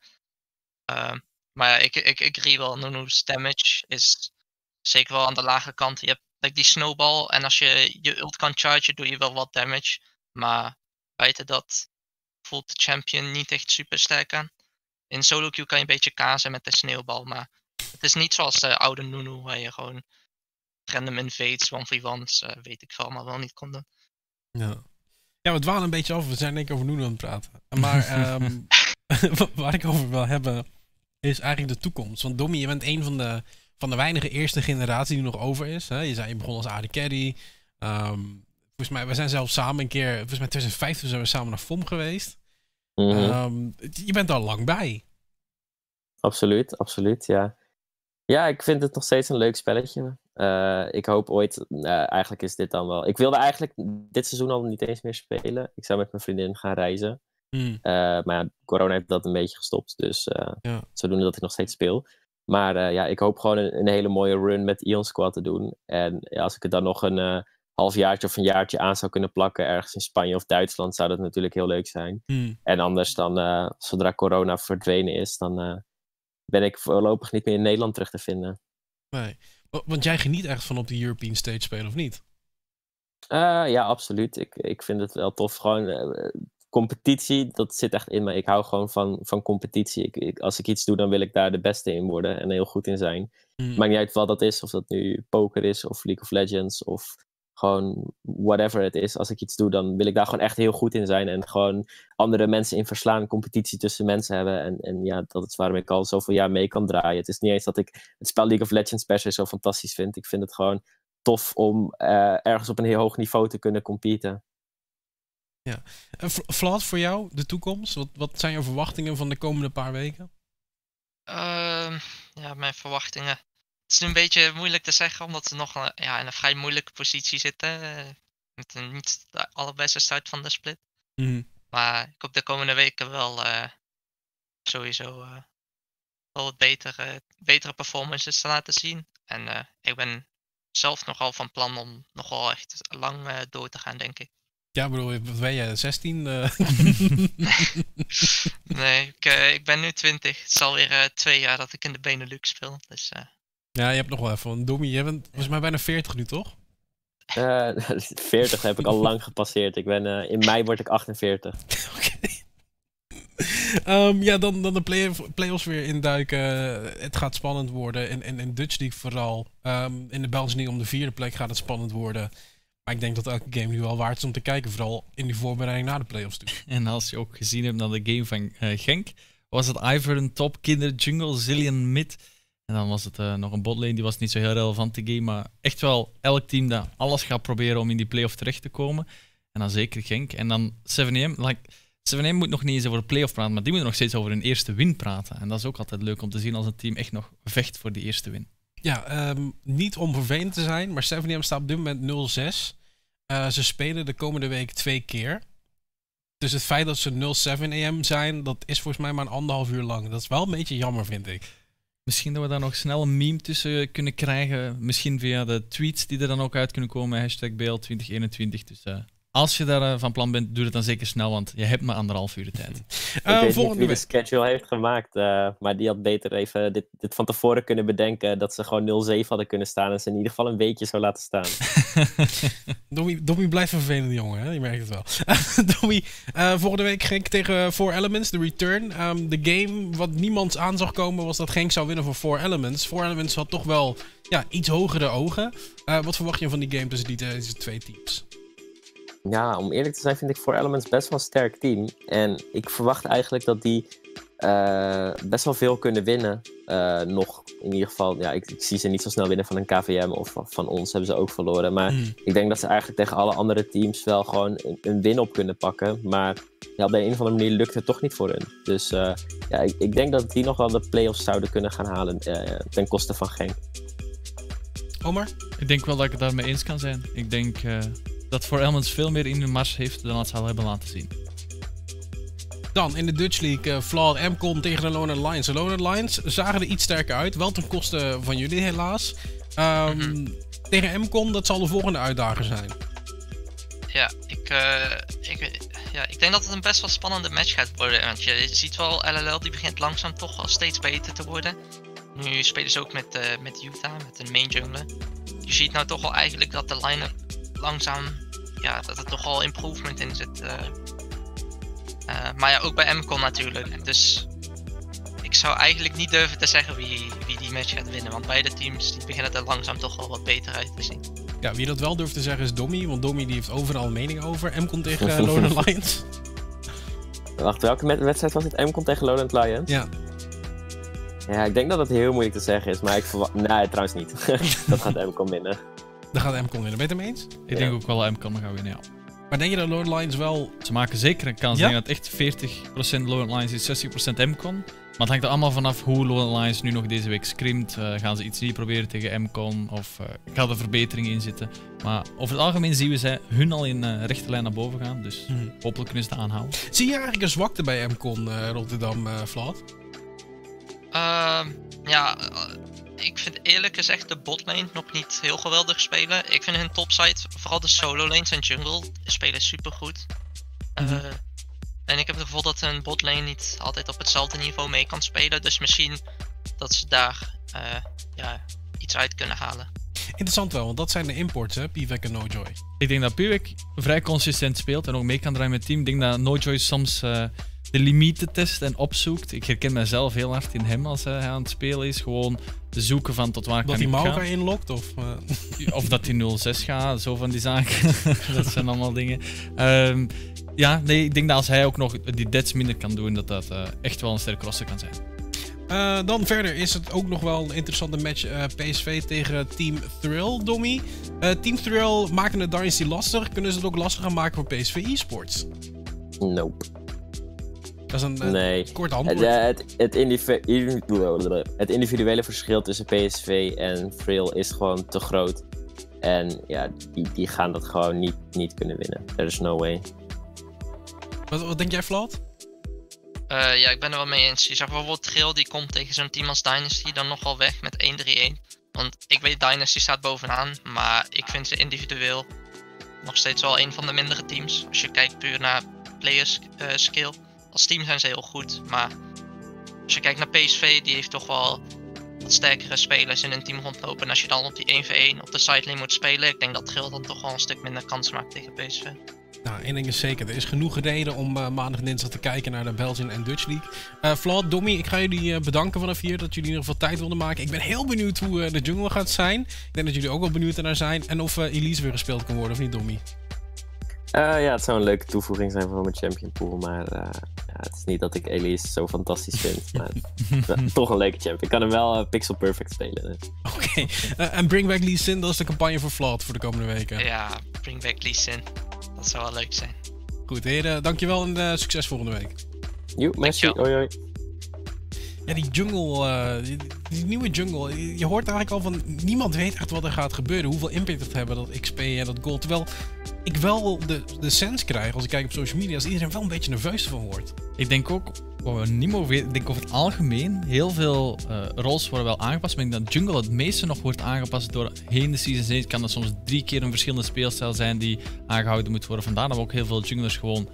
Uh, maar ja, ik, ik, ik agree wel, Nunu's damage is zeker wel aan de lage kant. Je hebt like, die snowball en als je je ult kan chargen, doe je wel wat damage. Maar buiten dat voelt de champion niet echt super sterk aan. In solo queue kan je een beetje kazen met de sneeuwbal, maar het is niet zoals de oude Nunu waar je gewoon random invades, 1v1's, uh, weet ik veel, allemaal wel niet kon doen. Ja. ja, we dwalen een beetje af. We zijn denk ik over Nunu aan het praten. Maar um, <laughs> <laughs> waar ik over wil hebben is eigenlijk de toekomst. Want Dommy, je bent een van de, van de weinige eerste generatie die nog over is. Hè? Je zei, je begon als AD Carry. Um, Volgens mij, we zijn zelfs samen een keer, volgens mij 2015 zijn we samen naar FOM geweest. Mm -hmm. um, je bent al lang bij. Absoluut, absoluut, ja. Ja, ik vind het nog steeds een leuk spelletje. Uh, ik hoop ooit, uh, eigenlijk is dit dan wel... Ik wilde eigenlijk dit seizoen al niet eens meer spelen. Ik zou met mijn vriendin gaan reizen. Hmm. Uh, maar ja, corona heeft dat een beetje gestopt. Dus ja. zodoende dat ik nog steeds speel. Maar ja, ik hoop gewoon een, een, hele mooie run met Ion Squad te doen. En ja, als ik het dan nog een halfjaartje of een jaartje aan zou kunnen plakken ergens in Spanje of Duitsland, zou dat natuurlijk heel leuk zijn. Hmm. En anders dan, uh, zodra corona verdwenen is, dan uh, ben ik voorlopig niet meer in Nederland terug te vinden. Nee, want jij geniet echt van op de European stage spelen, of niet? Uh, ja, absoluut. Ik, ik vind het wel tof. Gewoon eh, competitie, dat zit echt in me. Ik hou gewoon van, van competitie. Ik, ik, als ik iets doe, dan wil ik daar de beste in worden en heel goed in zijn. Hmm. Maakt niet uit wat dat is, of dat nu poker is, of League of Legends, of gewoon whatever het is. Als ik iets doe, dan wil ik daar gewoon echt heel goed in zijn. En gewoon andere mensen in verslaan, competitie tussen mensen hebben. En, en ja, dat is waarom ik al zoveel jaar mee kan draaien. Het is niet eens dat ik het spel League of Legends per se zo fantastisch vind. Ik vind het gewoon tof om uh, ergens op een heel hoog niveau te kunnen competen. Ja. En Vlad, voor jou, de toekomst? Wat, wat zijn jouw verwachtingen van de komende paar weken? Uh, ja, mijn verwachtingen. Het is een beetje moeilijk te zeggen, omdat we nog uh, ja, in een vrij moeilijke positie zitten. Uh, met een niet de allerbeste start van de split. Mm. Maar ik hoop de komende weken wel uh, sowieso wel wat betere, betere performances te laten zien. En ik ben zelf nogal van plan om nogal echt lang door te gaan, denk ik. Ja, bedoel, wat ben je, 16? <laughs> nee, ik, ik, ben nu 20. Het is alweer twee jaar dat ik in de Benelux speel. Dus, ja, je hebt nog wel even een dommie. Je bent volgens mij bijna 40 nu, toch? Eh, <laughs> 40 heb ik al lang gepasseerd. Ik ben, eh, in mei word ik 48. <laughs> Oké. Ehm, ja, dan, dan de play play-offs weer induiken. Het gaat spannend worden. En in, in Dutch League vooral. Ehm, in de Belgische League om de vierde plek gaat het spannend worden. Maar ik denk dat elke game nu wel waard is om te kijken. Vooral in die voorbereiding naar de play-offs toe. <laughs> En als je ook gezien hebt naar de game van eh, Genk, was het Ivern top, Kinder Jungle, Zillion mid. En dan was het eh, nog een botlane, die was niet zo heel relevant, die game. Maar echt wel elk team dat alles gaat proberen om in die play-off terecht te komen. En dan zeker Genk. En dan 7M, like, 7M moet nog niet eens over de play-off praten, maar die moeten nog steeds over een eerste win praten. En dat is ook altijd leuk om te zien als een team echt nog vecht voor die eerste win. Ja, ehm, niet om vervelend te zijn, maar 7M staat op dit moment 0-6. Eh, ze spelen de komende week twee keer. Dus het feit dat ze 0-7 AM zijn, dat is volgens mij maar een anderhalf uur lang. Dat is wel een beetje jammer, vind ik. Misschien dat we daar nog snel een meme tussen kunnen krijgen. Misschien via de tweets die er dan ook uit kunnen komen. Hashtag BL2021. Dus uh, als je daar uh, van plan bent, doe het dan zeker snel, want je hebt maar anderhalf uur de tijd. Uh, <laughs> ik weet niet wie de schedule heeft gemaakt, uh, maar die had beter even dit, dit, van tevoren kunnen bedenken. Dat ze gewoon 0-7 hadden kunnen staan en ze in ieder geval een beetje zou laten staan. Dommy, Dommy blijft een vervelende jongen, hè? je merkt het wel. <laughs> Dommy, volgende week Genk tegen Four Elements, de return. Um, de game wat niemand aan zag komen was dat Genk zou winnen voor Four Elements. Four Elements had toch wel ja, iets hogere ogen. wat verwacht je van die game tussen die, twee teams? Ja, om eerlijk te zijn vind ik Four Elements best wel een sterk team. En ik verwacht eigenlijk dat die uh, best wel veel kunnen winnen. Uh, nog in ieder geval, ja, ik, ik, zie ze niet zo snel winnen van een KVM of van ons hebben ze ook verloren. Maar mm. ik denk dat ze eigenlijk tegen alle andere teams wel gewoon een, een win op kunnen pakken. Maar ja, op de een of andere manier lukt het toch niet voor hun. Dus uh, ja, ik, ik, denk dat die nog wel de play-offs zouden kunnen gaan halen ten koste van Genk. Omar? Ik denk wel dat ik het daarmee eens kan zijn. Ik denk dat voor Elmans veel meer in de mars heeft dan het ze al hebben laten zien. Dan in de Dutch League, uh, Flawed MCON tegen de Lone Lions. De Lone Lions zagen er iets sterker uit, wel ten koste van jullie helaas. Um, mm -hmm. Tegen MCON, dat zal de volgende uitdager zijn. Ja ik, uh, ik, ja, ik denk dat het een best wel spannende match gaat worden. Want je ziet wel, LLL die begint langzaam toch wel steeds beter te worden. Nu spelen ze ook met, uh, met Utah, met een main jungler. Je ziet nou toch wel eigenlijk dat de line-up langzaam, ja, dat er toch al improvement in zit. Uh, uh, maar ja, ook bij MCON natuurlijk. Dus ik zou eigenlijk niet durven te zeggen wie, wie die match gaat winnen. Want beide teams die beginnen er langzaam toch wel wat beter uit te zien. Ja, wie dat wel durft te zeggen is Dommy. Want Dommy die heeft overal mening over. MCON tegen uh, Lowland <laughs> Lions. Wacht, welke wedstrijd was het? MCON tegen Lowland Lions? Ja. Ja, ik denk dat het heel moeilijk te zeggen is. Maar ik verwacht... Nee, trouwens niet. <laughs> dat gaat MCON winnen. Dan gaat MCON winnen. Ben je het ermee eens? Ik denk ook wel dat MCON gaan winnen, ja. Maar denk je dat Lord Lions wel... Ze maken zeker een kans. Ja? Ik denk dat echt 40% Lord Lions is, 60% MCON. Maar het hangt er allemaal vanaf hoe Lord Lions nu nog deze week scrimt. Uh, gaan ze iets nieuws proberen tegen MCON? Of uh, gaat er verbetering in zitten? Maar over het algemeen zien we zij hun al in uh, rechte lijn naar boven gaan. Dus hmm. hopelijk kunnen ze het aanhouden. Zie je eigenlijk een zwakte bij MCON Rotterdam, Vlad? Ehm, ja, ik vind eerlijk gezegd de botlane nog niet heel geweldig spelen. Ik vind hun topside, vooral de solo lanes en jungle, spelen super goed. Mm -hmm. uh, en ik heb het gevoel dat hun botlane niet altijd op hetzelfde niveau mee kan spelen. Dus misschien dat ze daar uh, ja, iets uit kunnen halen. Interessant wel, want dat zijn de imports, hè? Pivek en NoJoy. Ik denk dat Pivek vrij consistent speelt en ook mee kan draaien met het team. Ik denk dat NoJoy soms uh, de limieten test en opzoekt. Ik herken mezelf heel hard in hem als hij aan het spelen is. Gewoon te zoeken van tot waar dat kan ik gaan. Dat hij Maura inlokt? Of, uh... of dat hij 06 gaat, zo van die zaken. <laughs> dat zijn allemaal dingen. Um, ja, nee, ik denk dat als hij ook nog die deads minder kan doen, dat dat uh, echt wel een sterke crosser kan zijn. Uh, dan verder is het ook nog wel een interessante match uh, PSV tegen Team Thrill, Dommy. Uh, Team Thrill maken de Dynasty lastig. Kunnen ze het ook lastiger maken voor PSV eSports? Nope. Dat is een nee. kort antwoord. Het, het, het, individuele, <laughs> het, individuele verschil tussen PSV en Thrill is gewoon te groot. En ja, die, die gaan dat gewoon niet, niet kunnen winnen. There is no way. Wat, wat denk jij, Vlad? Uh, ja, ik ben er wel mee eens. Je zag bijvoorbeeld Trill, die komt tegen zo'n team als Dynasty dan nog wel weg met 1-3-1. Want ik weet Dynasty staat bovenaan, maar ik vind ze individueel nog steeds wel een van de mindere teams. Als je kijkt puur naar players uh, skill. Als team zijn ze heel goed, maar als je kijkt naar PSV, die heeft toch wel wat sterkere spelers in een team rondlopen. En als je dan op die 1v1 op de sideline moet spelen, ik denk dat Gil dan toch wel een stuk minder kans maakt tegen PSV. Nou, één ding is zeker. Er is genoeg reden om uh, maandag en dinsdag te kijken naar de Belgian en Dutch League. Uh, Vlad, Dommy, ik ga jullie uh, bedanken vanaf hier dat jullie in ieder geval tijd wilden maken. Ik ben heel benieuwd hoe de jungle gaat zijn. Ik denk dat jullie ook wel benieuwd naar zijn. En of Elise weer gespeeld kan worden, of niet, Dommy? Ja, het zou een leuke toevoeging zijn voor mijn champion pool. Maar ja, het is niet dat ik Elise zo fantastisch vind. maar <laughs> toch een leuke champion. Ik kan hem wel pixel perfect spelen. Dus. Oké. Okay. en Bring Back Lee Sin, dat is de campagne voor Vlad voor de komende weken. Ja, Bring Back Lee Sin. Dat zou wel leuk zijn. Goed, heren, dankjewel en uh, succes volgende week. Jo, merci. Hoi, hoi. Ja, die jungle, uh, die, nieuwe jungle. Je hoort eigenlijk al van niemand weet echt wat er gaat gebeuren. Hoeveel impact het hebben, dat XP en dat gold. Terwijl ik wel de, de sens krijg als ik kijk op social media, als iedereen wel een beetje nerveus van wordt. Ik denk ook, wat niet mogen ik denk over het algemeen, heel veel uh, roles worden wel aangepast. Maar ik denk dat jungle het meeste nog wordt aangepast door heen de season heen. kan er soms drie keer een verschillende speelstijl zijn die aangehouden moet worden. Vandaar dat we ook heel veel junglers gewoon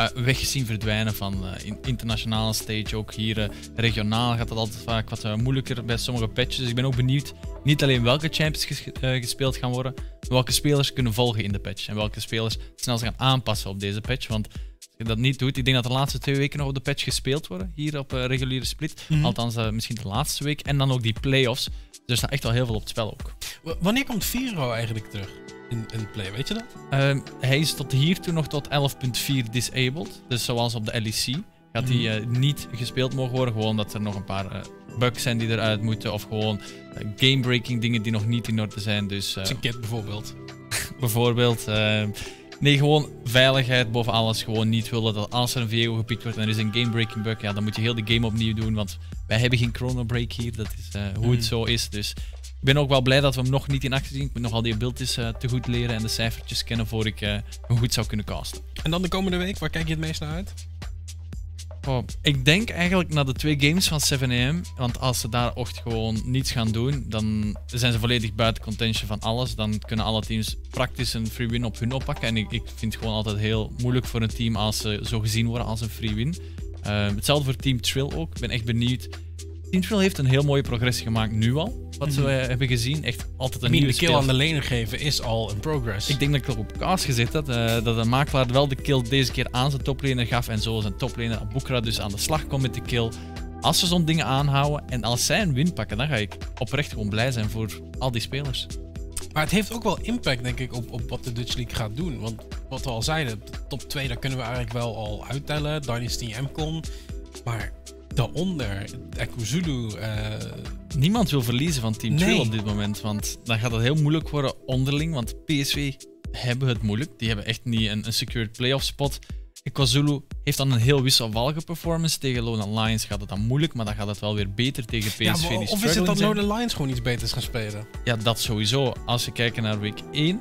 uh, weggezien verdwijnen van uh, internationale stage. Ook hier regionaal gaat dat altijd vaak wat moeilijker bij sommige patches. Dus ik ben ook benieuwd, niet alleen welke champions ges gespeeld gaan worden, maar welke spelers kunnen volgen in de patch. En welke spelers snel gaan aanpassen op deze patch. Want je dat niet doet, ik denk dat de laatste twee weken nog op de patch gespeeld worden. Hier op reguliere split. Mm -hmm. Althans, misschien de laatste week. En dan ook die playoffs. Dus er staat echt wel heel veel op het spel ook. W wanneer komt Viro eigenlijk terug in, in play? Weet je dat? Uh, hij is tot hier toe nog tot 11.4 disabled. Dus zoals op de LEC. Gaat hij mm -hmm. niet gespeeld mogen worden. Gewoon dat er nog een paar bugs zijn die eruit moeten. Of gewoon game-breaking dingen die nog niet in orde zijn. Dus, Zijn kit bijvoorbeeld. <laughs> bijvoorbeeld. Nee, gewoon veiligheid boven alles. Gewoon niet willen dat als er een VO gepikt wordt en er is een game-breaking bug, ja, dan moet je heel de game opnieuw doen. Want wij hebben geen chrono break hier. Dat is hoe het zo is. Dus ik ben ook wel blij dat we hem nog niet in actie zien. Ik moet nog al die abilities uh, te goed leren en de cijfertjes kennen voor ik uh, hem goed zou kunnen casten. En dan de komende week, waar kijk je het meest naar uit? Oh, ik denk eigenlijk naar de twee games van 7am. Want als ze daar echt gewoon niets gaan doen, dan zijn ze volledig buiten contention van alles. Dan kunnen alle teams praktisch een free win op hun oppakken. En ik, ik vind het gewoon altijd heel moeilijk voor een team als ze zo gezien worden als een free win. Uh, hetzelfde voor Team Trill ook. Ik ben echt benieuwd. Team Trill heeft een heel mooie progressie gemaakt nu al. Wat mm -hmm. hebben gezien. Echt altijd een nieuwe de kill aan de laner geven is al een progress. Ik denk dat ik er op kaas gezet had. Uh, dat de makelaar wel de kill deze keer aan zijn toplaner gaf. En zo zijn toplaner Abukra dus aan de slag komt met de kill. Als ze zo'n dingen aanhouden en als zij een win pakken, dan ga ik oprecht gewoon blij zijn voor al die spelers. Maar het heeft ook wel impact, denk ik, op, op wat de Dutch League gaat doen. Want wat we al zeiden, top 2, daar kunnen we eigenlijk wel al uittellen. Dynasty MCON. Maar daaronder, Ekuzulu. Uh... Niemand wil verliezen van Team 2 nee. op dit moment. Want dan gaat het heel moeilijk worden onderling. Want PSV hebben het moeilijk. Die hebben echt niet een, een secured playoff spot. Ekuzulu heeft dan een heel wisselvallige performance. Tegen Lone Lions gaat het dan moeilijk, maar dan gaat het wel weer beter tegen PSV. Ja, of is het dat Lone Lions gewoon iets beters gaan spelen? Ja, dat sowieso. Als je kijkt naar week 1,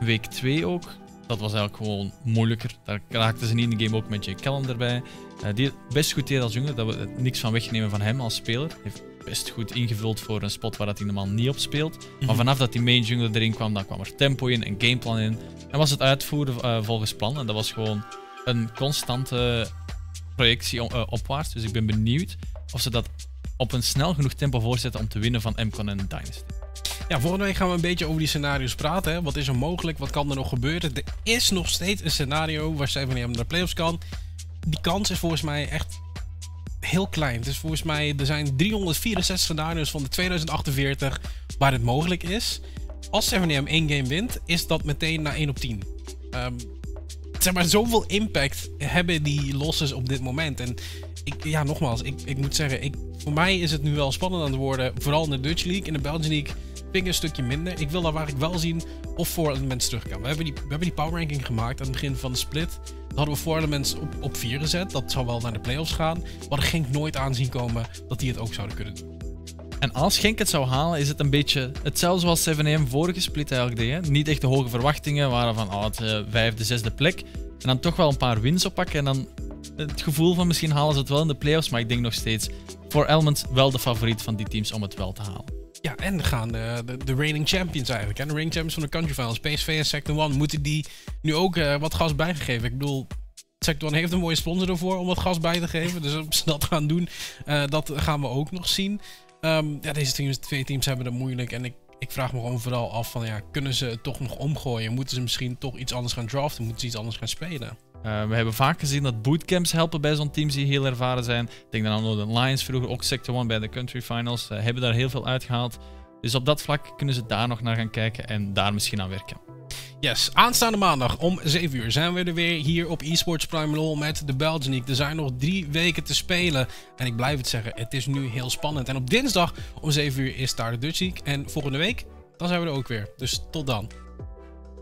week 2 ook, dat was eigenlijk gewoon moeilijker. Daar raakten ze niet in de game ook met Jay Calendar bij. Uh, die best goed deed als jongen, dat we niks van wegnemen van hem als speler. Heeft best goed ingevuld voor een spot waar dat hij normaal niet op speelt. Mm -hmm. Maar vanaf dat die main jungler erin kwam, dan kwam er tempo in, een gameplan in. En was het uitvoeren uh, volgens plan. En dat was gewoon een constante projectie uh, opwaarts. Dus ik ben benieuwd of ze dat op een snel genoeg tempo voorzetten om te winnen van MCON en Dynasty. Ja, volgende week gaan we een beetje over die scenario's praten. Hè. Wat is er mogelijk? Wat kan er nog gebeuren? Er is nog steeds een scenario waar 7 naar de playoffs kan. Die kans is volgens mij echt heel klein. Is volgens mij, er zijn 364 scenario's van de 2048 waar het mogelijk is. Als 7M één game wint, is dat meteen naar 1 op 10. Um, zeg maar, zoveel impact hebben die losses op dit moment. En ik, ja, nogmaals, ik, ik moet zeggen, ik, voor mij is het nu wel spannend aan het worden. Vooral in de Dutch League. In de Belgian League ik een stukje minder. Ik wil daar waar ik wel zien of voor elements terug kan. We hebben, die, we hebben die power ranking gemaakt aan het begin van de split. Dan hadden we voor elements op, op 4 gezet. Dat zou wel naar de playoffs gaan. Maar er ging nooit aanzien komen dat die het ook zouden kunnen doen. En als Genk het zou halen, is het een beetje hetzelfde zoals 7AM vorige split eigenlijk deed. Hè? Niet echt de hoge verwachtingen, waren van oh, het uh, vijfde, zesde plek. En dan toch wel een paar wins oppakken. En dan het gevoel van misschien halen ze het wel in de playoffs. Maar ik denk nog steeds voor Element wel de favoriet van die teams om het wel te halen. Ja, en gaan de, de, de reigning champions eigenlijk. En de reigning champions van de country finals, PSV en Sector One, moeten die nu ook uh, wat gas bijgegeven. Ik bedoel, Sector One heeft een mooie sponsor ervoor om wat gas bij te geven. Dus of ze <laughs> dat gaan doen, uh, dat gaan we ook nog zien. Ehm, ja, deze twee teams hebben het moeilijk. En ik, ik vraag me gewoon vooral af van ja, kunnen ze het toch nog omgooien? Moeten ze misschien toch iets anders gaan draften? Moeten ze iets anders gaan spelen? Uh, we hebben vaak gezien dat bootcamps helpen bij zo'n teams die heel ervaren zijn. Ik denk dan aan de Lions vroeger, ook Sector 1 bij de Country Finals, uh, hebben daar heel veel uitgehaald. Dus op dat vlak kunnen ze daar nog naar gaan kijken en daar misschien aan werken. Yes, aanstaande maandag om 7 uur zijn we er weer hier op eSports Prime Law met de League. Er zijn nog drie weken te spelen en ik blijf het zeggen, het is nu heel spannend. En op dinsdag om 7 uur is daar de Dutch en volgende week, dan zijn we er ook weer. Dus tot dan.